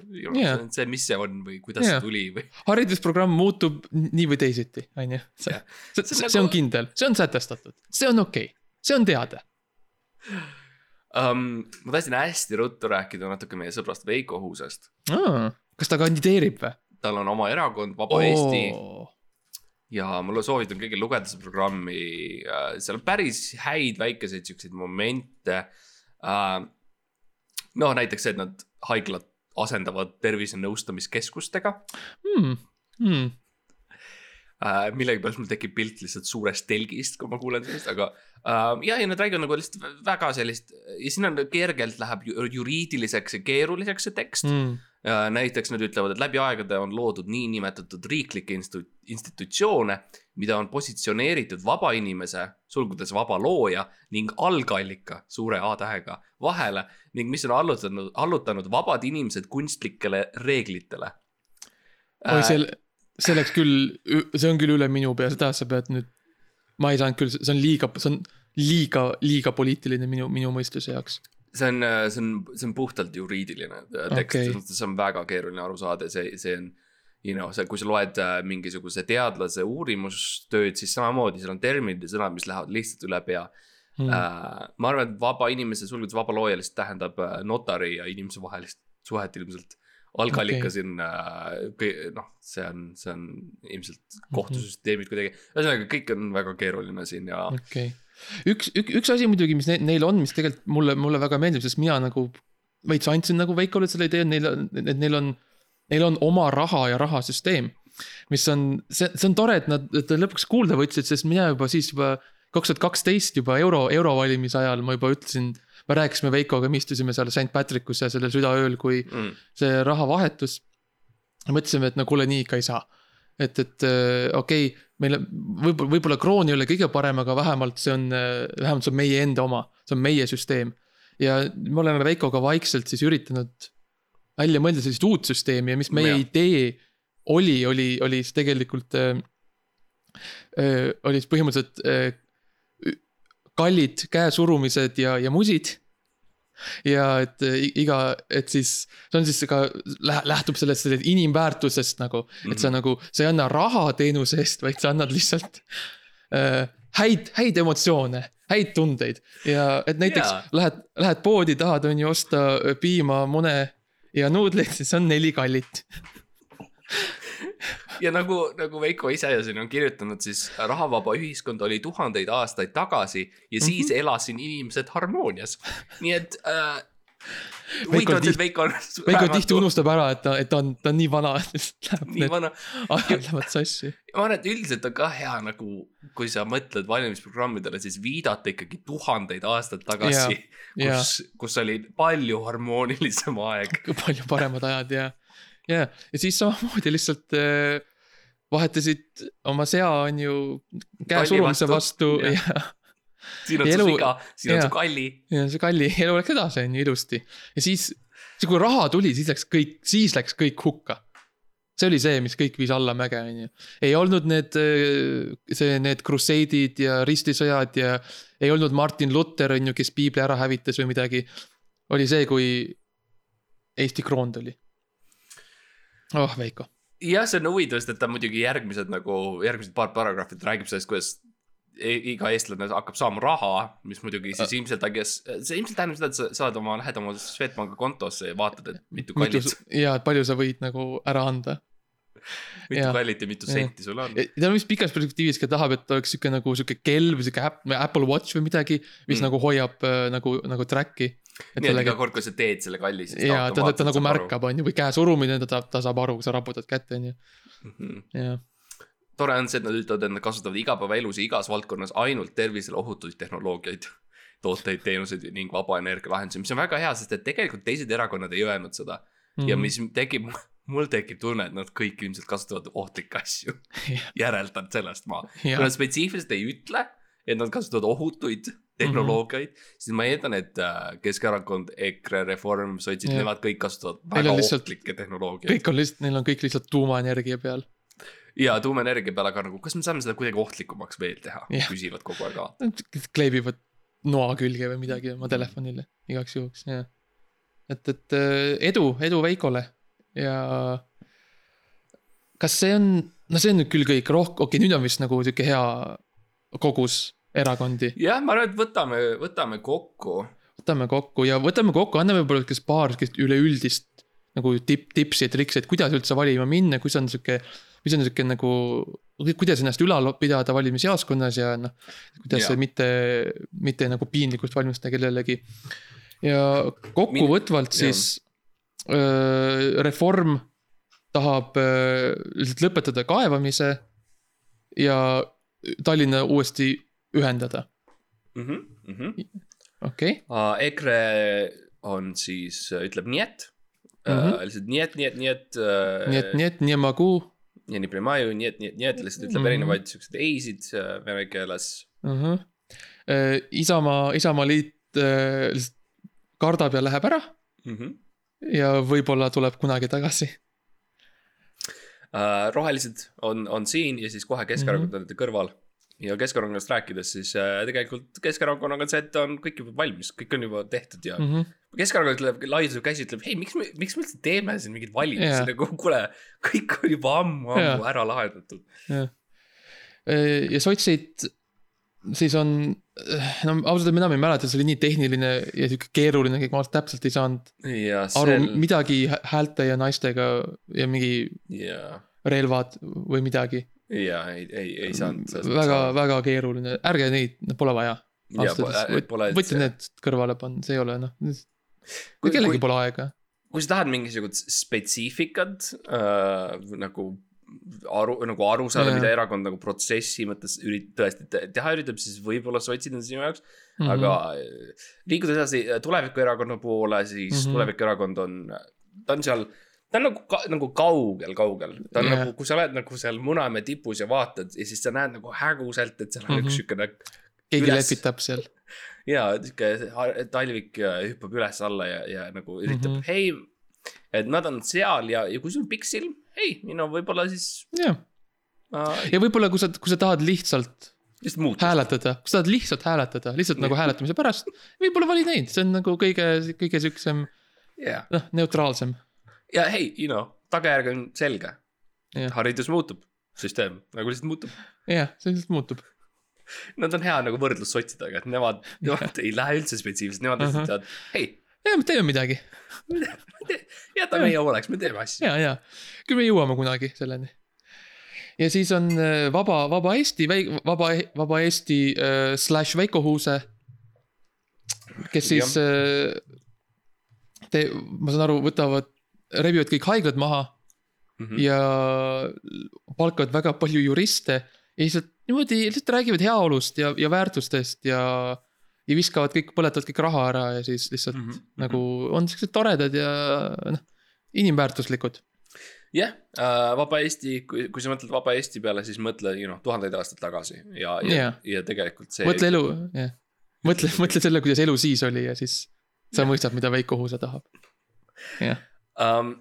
see, mis see on või kuidas ja. see tuli või. haridusprogramm muutub nii või teisiti, on ju. see, see, see, see on nagu... kindel, see on sätestatud, see on okei okay., see on teada um,. ma tahtsin hästi ruttu rääkida natuke meie sõbrast Veiko Huusest ah,. kas ta kandideerib või? tal on oma erakond Vaba oh. Eesti ja mulle soovitan kõigil lugeda seda programmi, äh, seal on päris häid väikeseid siukseid momente. Äh, no näiteks see, et nad haiglad asendavad tervisenõustamiskeskustega hmm.. Hmm. millegipärast mul tekib pilt lihtsalt suurest telgist, kui ma kuulen sellest, aga ja, ja nad räägivad nagu lihtsalt väga sellist ja siin on kergelt läheb juriidiliseks ja keeruliseks see tekst mm näiteks nad ütlevad, et läbi aegade on loodud niinimetatud riiklikke institu-, institutsioone, mida on positsioneeritud vaba inimese, sulgudes vaba looja ning algallika suure A tähega vahele ning mis on allutanud, allutanud vabad inimesed kunstlikele reeglitele. oi, see, see läks küll, see on küll üle minu pea, seda sa pead nüüd, ma ei saanud küll, see on liiga, see on liiga, liiga poliitiline minu, minu mõistuse jaoks see on, see on, see on puhtalt juriidiline äh, tekst okay., see on väga keeruline aru saada see, see on. You know, see, kui sa loed äh, mingisuguse teadlase uurimustööd, siis samamoodi seal on terminid ja sõnad, mis lähevad lihtsalt üle pea hmm.. Uh, ma arvan, et vaba inimese, sulgudes vaba looja lihtsalt tähendab notari ja inimese vahelist suhet ilmselt. algallikas okay. on uh,, noh, see on, see on ilmselt mhm. kohtusüsteemid kuidagi, ühesõnaga kõik on väga keeruline siin ja okay üks, üks, üks asi muidugi, mis neil on, mis tegelikult mulle, mulle väga meeldib, sest mina nagu veits andsin nagu Veikole selle idee, et neil, et neil on, neil on oma raha ja rahasüsteem. mis on, see, see on tore, et nad, et nad lõpuks kuulda võtsid, sest mina juba siis juba kaks tuhat kaksteist juba euro, eurovalimise ajal ma juba ütlesin. me rääkisime Veikoga, me istusime seal St Patrick'us ja sellel südaööl, kui mm. see raha vahetus. mõtlesime, et no kuule, nii ikka ei saa et, et äh, okei okay,, meil võib-olla, võib-olla kroon ei ole kõige parem, aga vähemalt see on, äh, vähemalt see on meie enda oma, see on meie süsteem. ja me oleme Veikoga vaikselt siis üritanud välja mõelda sellist uut süsteemi ja mis meie ja. idee oli, oli, oli siis tegelikult äh,. Äh, oli siis põhimõtteliselt äh, kallid käesurumised ja, ja musid. Ja et äh, i- iga, et siis see on siis ka lä- lähtub sellest sellest inimväärtusest nagu, et sa nagu, sa ei anna raha teenuse eest, vaid sa annad lihtsalt äh, häid, häid emotsioone, häid tundeid ja et näiteks yeah. lähed, lähed poodi, tahad on ju osta piima, mune ja nuudleid, siis on neli kallit. ja nagu, nagu Veiko ise siin on kirjutanud, siis rahavaba ühiskond oli tuhandeid aastaid tagasi ja siis mm -hmm. elasin inimesed harmoonias. nii et äh,. Veiko tihti- Veiko. Veiko tihti unustab ära, et ta, et ta on, ta on nii vana, et läheb nii need ajad lähevad sassi. ma arvan, et üldiselt on ka hea nagu, kui sa mõtled valimisprogrammidele, siis viidata ikkagi tuhandeid aastaid tagasi, ja kus, kus oli palju harmoonilisem aeg. palju paremad ajad ja, ja, ja siis samamoodi lihtsalt äh, vahetasid oma sea, on ju, käesurumise vastu, vastu, vastu ja siin on Ja su elu- siga, siin on jaa. su kalli. ja see kalli elu läks edasi, on ju ilusti. ja siis, siis kui raha tuli, siis läks kõik, siis läks kõik hukka. see oli see, mis kõik viis allamäge, on ju. ei olnud need, see, need Crusade'id ja ristisõjad ja ei olnud Martin Luther, on ju, kes piibli ära hävitas või midagi. oli see, kui Eesti kroon tuli. oh, Veiko. jah, see on huvitav, sest et ta muidugi järgmised nagu, järgmised paar paragrahvi ta räägib sellest, kuidas e- iga eestlane hakkab saama raha, mis muidugi siis ilmselt, see ilmselt tähendab seda, et sa saad oma, lähed oma Swedbanki kontosse ja vaatad, et mitu kallit, ja palju sa võid nagu ära anda. Mitu kallit ja mitu Jah. senti sul on. ta vist pikas perspektiivis ka tahab, et oleks sihuke nagu sihuke kell või sihuke App- Apple Watch või midagi, mis Mm. nagu hoiab äh, nagu, nagu track'i. nii et iga, kord, kui sa teed selle kalli, siis ja ta, ta nagu märkab, on ju, või käe surumine, ta, ta saab aru, kui sa raputad kätte, on ju, -hmm. ja. tore on see, et nad ütlevad, et nad kasutavad igapäevaelus ja igas valdkonnas ainult tervisele ohutuid tehnoloogiaid, tooteid, teenuseid ning vaba energia lahendusi, mis on väga hea, sest et tegelikult teised erakonnad ei öelnud seda mm. Mhm. ja mis tekib, mul tekib tunne, et nad kõik ilmselt kasutavad ohtlikke asju. järeldan sellest ma, kui ja nad spetsiifiliselt ei ütle, et nad kasutavad ohutuid tehnoloogiaid mm, -hmm. siis ma eeldan, et äh, Keskerakond, EKRE, Reform, sotsid, nemad kõik kasutavad väga lihtsalt- ohtlikke tehnoloogiaid. kõik on lihtsalt, neil on kõik lihtsalt tuumaenergia peal. ja tuumaenergia peale, aga nagu, kas me saame seda kuidagi ohtlikumaks veel teha Jah., küsivad kogu aeg alati. Kleebivad noa külge või midagi oma telefonile igaks juhuks, jah. et, et äh, edu, edu Veikole ja kas see on, no see on nüüd küll kõik rohkem, okei okay,, nüüd on vist nagu sihuke hea kogus erakondi. jah, ma arvan, et võtame, võtame kokku. võtame kokku ja võtame kokku, anname võib-olla kes paar sihukest üleüldist nagu tipp, tipsi ja trikse, et kuidas üldse valima minna, kus on sihuke, mis on sihuke nagu, kuidas ennast ülal pidada valimisjaoskonnas ja noh, kuidas ja. mitte, mitte nagu piinlikkust valmistada kellelegi. ja kokkuvõtvalt siis öö, reform tahab lihtsalt lõpetada kaevamise ja Tallinna uuesti ühendada, mm. -hmm, mm -hmm. okei EKRE on siis, ütleb nii et mm. Mhm. -hmm. lihtsalt nii et, nii et, nii et. nii et, nii et, nii ma kuu ja nii primaju, nii et, nii et, nii et lihtsalt ütleb mm Mhm. -hmm. erinevaid siukseid ei-sid äh, vene keeles. uh. -huh. Isamaa, Isamaa liit äh, lihtsalt kardab ja läheb ära Mm -hmm. Ja võib-olla tuleb kunagi tagasi. uh, rohelised on, on siin ja siis kohe Keskerakond Mhm. on nende kõrval. ja Keskerakonnast rääkides, siis uh, tegelikult Keskerakonnaga on see, et on kõik juba valmis, kõik on juba tehtud ja mm Mhm. -hmm. Keskerakond ütleb, laialdaseb käsi, ütleb, hei, miks me, miks me üldse teeme siin mingeid valimisi yeah., nagu kuule, kõik on juba ammu, ammu Jaa. yeah. ära lahendatud. ja sotsid, siis on, no ausalt öelda mina ei mäleta, see oli nii tehniline ja sihuke keeruline kõik, ma täpselt ei saanud ja aru sel-, midagi hä- häälte ja naistega ja mingi ja, relvad või midagi. ja ei, ei, ei saanud. väga, väga keeruline, ärge neid, pole vaja. Võtke need kõrvale panna, see ei ole noh, kellelgi kui- pole aega. kui sa tahad mingisugust spetsiifikat äh, nagu aru, nagu aru saada mida erakond nagu protsessi mõttes ürit-, tõesti te- teha üritab, siis võib-olla sotsid on sinu jaoks mm. -hmm. aga äh, liikudes edasi äh, tulevikuerakonna poole, siis mm. -hmm. tulevikuerakond on, ta on seal, ta on nagu, nagu kaugel, kaugel. ta on yeah. nagu, kui sa oled nagu seal Munamäe tipus ja vaatad ja siis sa näed nagu häguselt, et seal on mm. -hmm. üks siukene keegi üles- lepitab seal. ja sihuke talvik äh, hüppab üles-alla ja, ja nagu üritab mm. -hmm. hei, et nad on seal ja, ja kui sul on pikk silm, ei, no võib-olla siis jah, äh, ja võib-olla kui sa, kui sa tahad lihtsalt lihtsalt hääletada, kui sa tahad lihtsalt hääletada, lihtsalt nagu hääletamise pärast, võib-olla vali neid, see on nagu kõige, kõige siuksem, jah, noh, neutraalsem. ja hei, you know, tagajärg on selge Jah.. haridus muutub, süsteem nagu lihtsalt muutub. jah, see lihtsalt muutub. Nad on hea nagu võrdlus sotsidega, et nemad, nemad ei lähe üldse spetsiifiliselt, nemad lihtsalt Ahah. teavad, hei, ja me teeme midagi jäta meie hooleks, me teeme asju. ja, ja küll me jõuame kunagi selleni. ja siis on äh, vaba, vaba Eesti, vaba, vaba Eesti äh, slaš Veiko Huuse. kes siis äh, te, ma saan aru, võtavad, rebivad kõik haiglad maha Mhm. ja palkavad väga palju juriste ja lihtsalt niimoodi lihtsalt räägivad heaolust ja, ja väärtustest ja. Ja viskavad kõik, põletavad kõik raha ära ja siis lihtsalt mm -hmm. nagu on siuksed toredad ja noh, inimväärtuslikud. jah, Vaba Eesti, kui, kui sa mõtled Vaba Eesti peale, siis mõtle, you know, tuhandeid aastaid tagasi ja, ja Jah., ja tegelikult see. mõtle elu, jah. mõtle, mõtle selle, kuidas elu siis oli ja siis sa mõistad, mida Veiko Huuse tahab. jah, um,.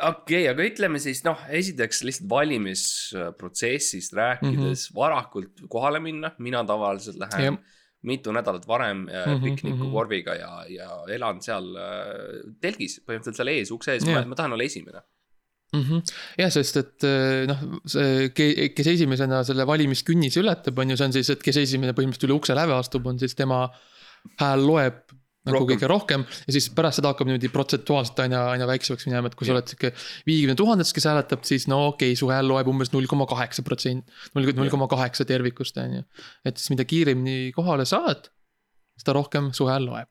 okei okay,, aga ütleme siis noh, esiteks lihtsalt valimisprotsessist rääkides mm. -hmm. varakult kohale minna, mina tavaliselt lähen Jah. Mitu nädalat varem mm Mhm, -hmm, piknikukorviga mhm. ja, ja elan seal äh, telgis, põhimõtteliselt seal ees, ukse ees yeah., ma tahan olla esimene. Mhm. jah, sest et eh, noh, see, kes esimesena selle valimiskünnise ületab, on ju, see on siis, et kes esimene põhimõtteliselt üle ukse läve astub, on siis tema hääl loeb nagu Rohkem. kõige rohkem ja siis pärast seda hakkab niimoodi protsentuaalselt aina, aina väiksemaks minema, et kui sa oled sihuke viiekümne tuhandes, kes hääletab, siis no okei okay,, su hääl loeb umbes null koma kaheksa protsenti, null, null koma kaheksa tervikust, on ju. et siis mida kiiremini kohale saad, seda rohkem su hääl loeb.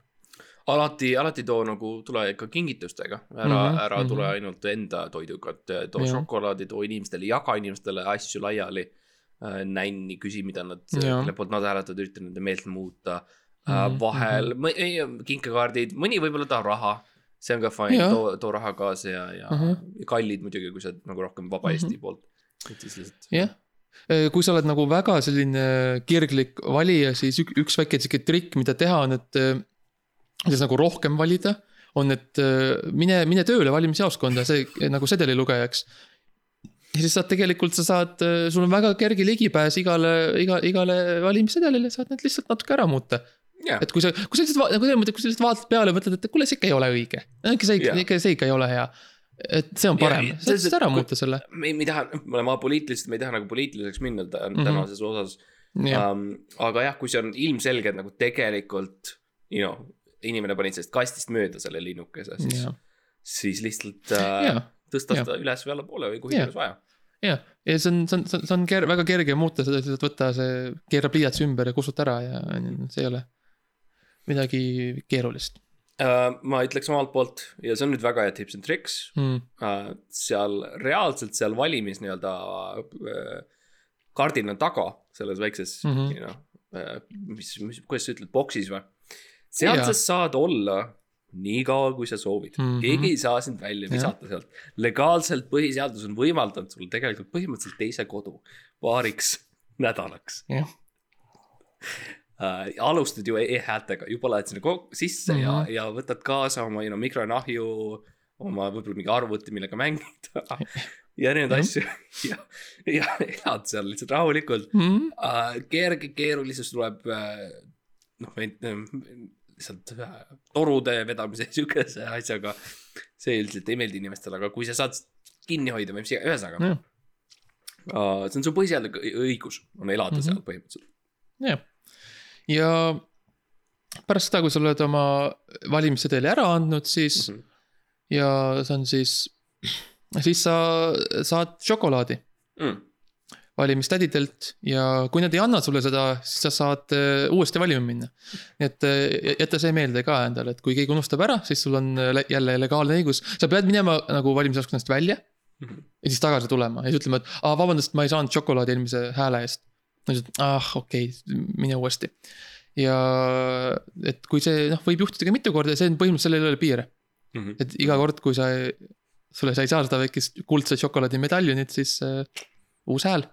alati, alati too nagu, tule ikka kingitustega, ära mm, -hmm, ära mhm. tule ainult enda toiduga, et too Jah. šokolaadi, too inimestele, jaga inimestele asju laiali. nänni, küsi, mida nad, kelle poolt nad hääletavad, ürita nende meelt muuta Mhm, mm. -hmm, vahel mm, kinkekaardid, mõni võib-olla tahab raha. see on ka fine, too, too raha kaasa ja, ja mm Mhm. -hmm. kallid muidugi, kui sa oled nagu rohkem Vaba Mhm. Eesti poolt. et siis lihtsalt. jah, kui sa oled nagu väga selline kirglik valija, siis ük, üks väike sihuke trikk, mida teha, on, et äh, kuidas nagu rohkem valida. on, et äh, mine, mine tööle valimisjaoskonda, see nagu sedelilugejaks. ja siis saad tegelikult, sa saad, sul on väga kerge ligipääs igale, iga, igale valimissedelile, saad need lihtsalt natuke ära muuta. jah, et kui sa, kui sa lihtsalt, nagu selles mõttes, kui sa lihtsalt vaatad peale ja mõtled, et kuule, see ikka ei ole õige. ikka see Jah., ikka see ikka ei ole hea. et see on parem, ja saad see- lihtsalt ära muuta selle. me, ei taha, me oleme apoliitilised, me ei taha nagu poliitiliseks minna Mhm. tänases osas jah, um,. aga jah, kui see on ilmselge, et nagu tegelikult, you know, inimene pani sellest kastist mööda selle linnukese, siis, jah, siis lihtsalt äh, jah tõsta jah. seda üles või allapoole või kuhu Jah. iganes vaja. ja, ja see on, see on, see on ker-, väga kerge muuta seda, lihtsalt võtta see, keera pliiats ümber ja kustuta ära ja see ei ole midagi keerulist Uh, ma ütleks omalt poolt ja see on nüüd väga hea tips and tricks mm.. uh,. seal reaalselt seal valimis nii-öelda uh, kardina taga selles väikses mm. -hmm. you know, mis, mis, kuidas sa ütled, boksis või? seal Jaa. sa saad olla nii kaua, kui sa soovid mm. -hmm. keegi ei saa sind välja visata sealt. legaalselt põhiseadus on võimaldanud sul tegelikult põhimõtteliselt teise kodu paariks nädalaks jah, uh,. alustad ju e-häältega, juba lähed sinna sisse mm -hmm. Mhm. ja, ja võtad kaasa oma you know, mikronahju, oma võib-olla mingi arvuti, millega mängida ja neid Mhm. asju ja, ja elad seal lihtsalt rahulikult mm. uh,. kerge keerulisus tuleb uh, noh, lihtsalt uh, torude vedamise sihukese asjaga. see üldiselt ei meeldi inimestele, aga kui sa saad kinni hoida või mis iganes, ühesõnaga jah, uh, see on su põhiseaduslik õigus on elada mm. -hmm. seal põhimõtteliselt. jah. Ja pärast seda, kui sa oled oma valimissedeli ära andnud, siis Mhm. ja see on siis, siis sa saad šokolaadi Mm. valimistädidelt ja kui nad ei anna sulle seda, siis sa saad äh, uuesti valima minna. nii et äh, jäta see meelde ka endale, et kui keegi unustab ära, siis sul on äh, le- jälle legaalne õigus, sa pead minema nagu valimisjaoskonnast välja Mhm. ja siis tagasi tulema ja siis ütlema, et aa, vabandust, ma ei saanud šokolaadi eelmise hääle eest. Ma ütlesin, et ah, okei okay,, mine uuesti. ja et kui see noh, võib juhtuda ka mitu korda ja see on põhimõtteliselt, sellel ei ole piire. Mhm. et iga kord, kui sa, sulle, sa ei saa seda väikest kuldset šokolaadimedaljonit, siis äh, uus hääl.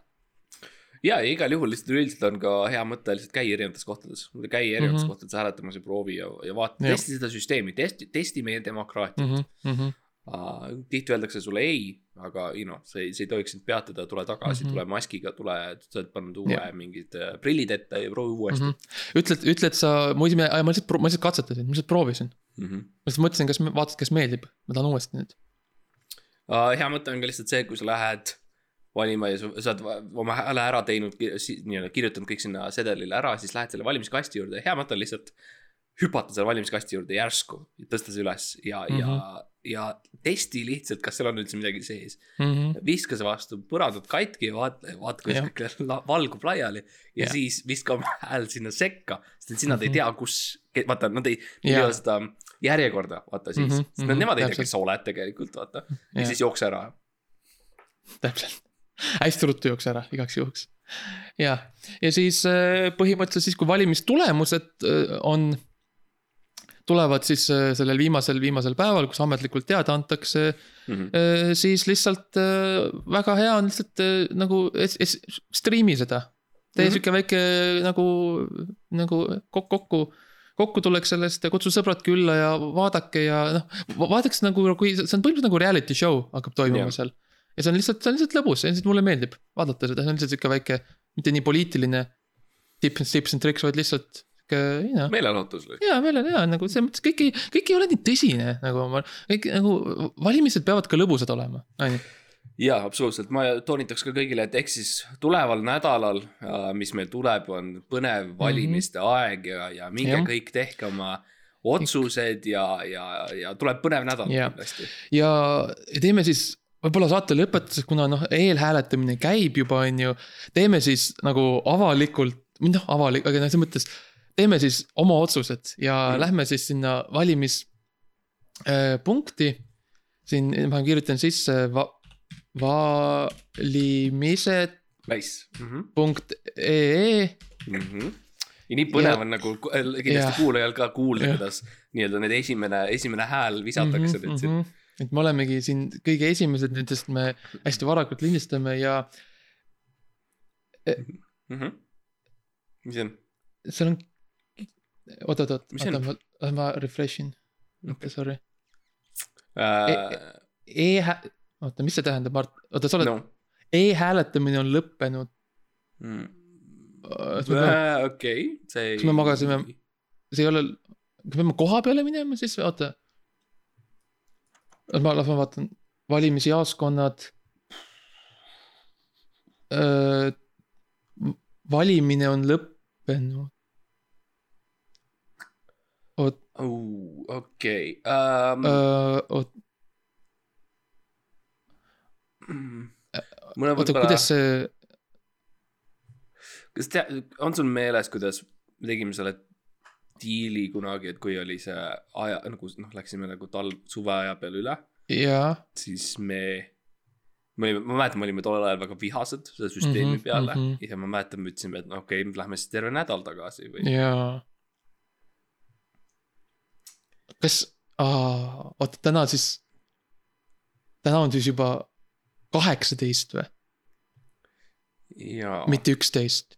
ja igal juhul lihtsalt üleüldiselt on ka hea mõte lihtsalt käia erinevates kohtades, käi erinevates mm. -hmm. kohtades hääletamas ja proovi ja, ja vaata, testi seda süsteemi, testi, testi meie demokraatiat mm. mm. -hmm. -hmm. tihti öeldakse sulle ei, aga you know, see see ei tohiks sind peatada, tule tagasi mm, Mhm. -hmm. tule maskiga, tule, sa oled pannud uue Jah. mingid äh, prillid ette ja proovi uuesti mm. ütled, ütled sa, ma isegi, ma lihtsalt, ma lihtsalt katsetasin, ma lihtsalt proovisin. -hmm. ma lihtsalt mõtlesin, kas, vaatasin, kas meeldib, ma tahan uuesti nüüd. Uh, hea mõte on ka lihtsalt see, kui sa lähed valima ja sa oled oma hääle ära teinud, nii-öelda kirjutanud kõik sinna sedelile ära, siis lähed selle valimiskasti juurde, hea mõte on lihtsalt hüpata selle valimiskasti juurde järsku, tõsta see üles ja mm, -hmm. ja, ja testi lihtsalt, kas seal on üldse midagi sees. mm. -hmm. viska see vastu põrandat katki ja vaata, vaata, kuidas kõik valgub laiali ja, ja Jah. siis viska oma hääl sinna sekka, sest et siis nad mm -hmm. Mhm. ei tea, kus, vaata, nad ei, ei Jaa. tea seda järjekorda, vaata siis mm, Mhm, -hmm, sest mhm, nemad ei tea, kes sa oled tegelikult, vaata. ja Jah. siis jookse ära täpselt, hästi ruttu jookse ära igaks juhuks. ja, ja siis äh, põhimõtteliselt siis, kui valimistulemused äh, on, tulevad siis äh, sellel viimasel, viimasel päeval, kus ametlikult teada antakse, mm. -hmm. siis lihtsalt äh, väga hea on lihtsalt nagu striimi seda. tee Mhm. sihuke väike nagu, nagu kokku, kokku, kokku tuleks sellest ja kutsu sõbrad külla ja vaadake ja noh, vaadake nagu, kui see on põhimõtteliselt nagu reality show hakkab toimuma Jah. seal. ja see on lihtsalt, see on lihtsalt lõbus ja lihtsalt mulle meeldib vaadata seda, see on lihtsalt sihuke väike, mitte nii poliitiline tips, tips and tricks, vaid lihtsalt you know meelelahutus või? jaa, meil on jaa, nagu selles mõttes kõik ei, kõik ei ole nii tõsine, nagu ma, kõik nagu valimised peavad ka lõbusad olema, on ju. jaa, absoluutselt, ma toonitaks ka kõigile, et ehk siis tuleval nädalal, mis meil tuleb, on põnev valimiste mm -hmm. aeg ja, ja minge Mhm. Jah. kõik tehke oma otsused ja, ja, ja tuleb põnev nädal kindlasti. ja ja teeme siis võib-olla saate lõpetuseks, kuna noh, eelhääletamine käib juba, on ju. teeme siis nagu avalikult, noh, avalik, aga noh, selles mõttes. Teeme siis oma otsused ja mm. lähme siis sinna valimispunkti. siin ma kirjutan sisse va, valimised Nice mm. -hmm. punkt ee Mm -hmm. ja nii põnev Ja- on nagu äh, kindlasti kuulajal ka kuulda, kuidas nii-öelda need esimene, esimene hääl visatakse Mhm, nüüd siin. mhm. et me olemegi siin kõige esimesed nüüd, sest me hästi varakult lindistame ja Mhm. mis see on? seal on. oot, oot, oot, oota ma, ma refresh in, Okei. sorry. Äh, E-hä-, oota, mis see tähendab, Mart, oota, sa oled no., e-hääletamine on lõppenud. mm.. okei, see ei. kas me magasime- see ei ole, kas me peame koha peale minema siis, oota. las ma, las ma vaatan, valimisjaoskonnad. valimine on lõppenud. oot, okei, ähm, oot, mul on oota, võib-olla kuidas, see, kas tea, on sul meeles, kuidas me tegime selle diili kunagi, et kui oli see aja nagu noh, läksime nagu talv, suveaja peale üle, siis me. me olime, ma mäletan, me olime tollel ajal väga vihased selle süsteemi mm -hmm, peale mm. -hmm. ja ma mäletan, me ütlesime, et no okei okay,, lähme siis terve nädal tagasi või. jaa. kas, oota, täna siis, täna on siis juba kaheksateist või, mitte üksteist?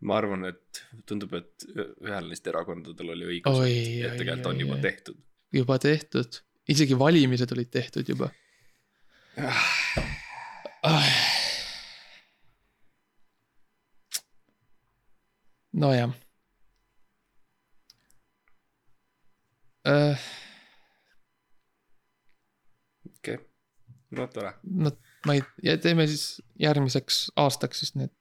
ma arvan, et tundub, et ühel neist erakondadel oli õigus, et, tegelikult on juba tehtud. juba tehtud, isegi valimised olid tehtud juba. nojah. okei, no tore. no ma ei, ja teeme siis järgmiseks aastaks siis need.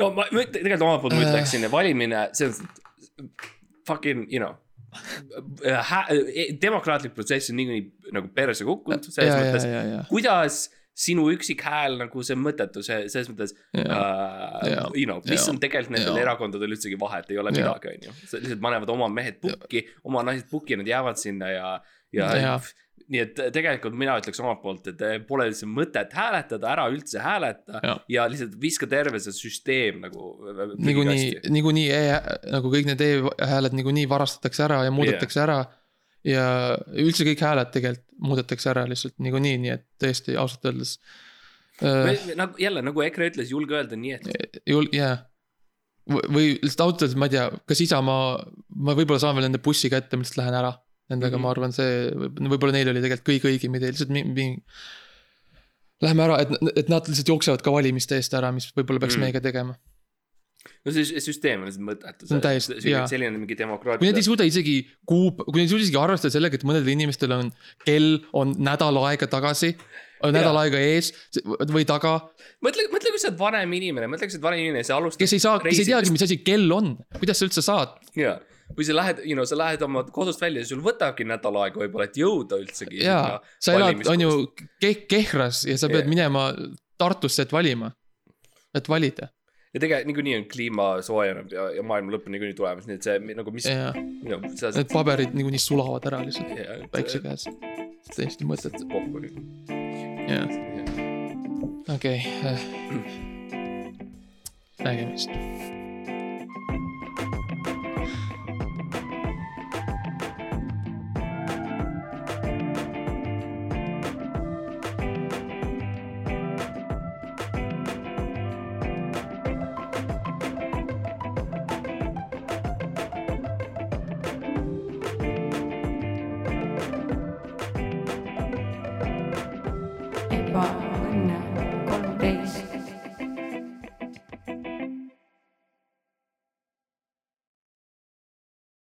no ma, ma tegelikult omalt poolt ma Äh. ütleksin, valimine, see on fucking, you know. demokraatlik protsess on niikuinii nagu perse kukkunud, selles ja, mõttes, kuidas sinu üksik hääl nagu see on mõttetu, see selles mõttes ja, uh, Jaa. you know, mis Jaa. on tegelikult nendel Jaa. erakondadel üldsegi vahet, ei ole Jaa. midagi, on ju. lihtsalt panevad oma mehed pukki, oma naised pukki, nad jäävad sinna ja, ja, ja Jaa. nii et tegelikult mina ütleks omalt poolt, et eh, pole üldse mõtet hääletada, ära üldse hääleta Jaa. ja lihtsalt viska terve see süsteem nagu. niikuinii, niikuinii e-, nagu kõik need e-hääled niikuinii varastatakse ära ja muudetakse ära. Ja üldse kõik hääled tegelikult muudetakse ära lihtsalt niikuinii, nii et tõesti ausalt öeldes. nagu jälle nagu EKRE ütles, julge öelda nii, et jul-, jaa. või lihtsalt ausalt öeldes ma ei tea, kas Isamaa, ma võib-olla saan veel nende bussi kätte, ma lihtsalt lähen ära. Nendega mm. -hmm. ma arvan, see, võib-olla neil oli tegelikult kõige õigem idee, lihtsalt mingi, mingi. Lähme ära, et, et nad lihtsalt jooksevad ka valimiste eest ära, mis võib-olla peaks Mm. mm. meiega tegema. No see sü- süsteem on lihtsalt mõttetu. See selline mingi kui demokraatia nad ei. suuda isegi kuu, kui nad ei suuda isegi arvestada sellega, et mõnedel inimestel on kell on nädal aega tagasi, nädal aega ees või taga, mõtle, mõtle, kui sa oled vanem inimene, mõtle, kui sa oled vanem inimene, sa alustad. kes ei saa, kes ei teagi, mis asi kell on, kuidas sa üldse saad. jaa, või sa lähed, you know, sa lähed oma kodust välja, sul võtabki nädal aega võib-olla, et jõuda üldsegi. jaa, sa elad, on ju Keh-, Kehras ja sa pead Jah. minema Tartusse, et valima, et valida. Ja tegelikult niikuinii on kliima soojeneb ja, ja maailma lõpp on niikuinii tulemas, nii et see nagu mis, ja you know, sa. need paberid niikuinii sulavad ära lihtsalt päikse käes. täiesti mõttetu, kokku. jah, okei. nägemist.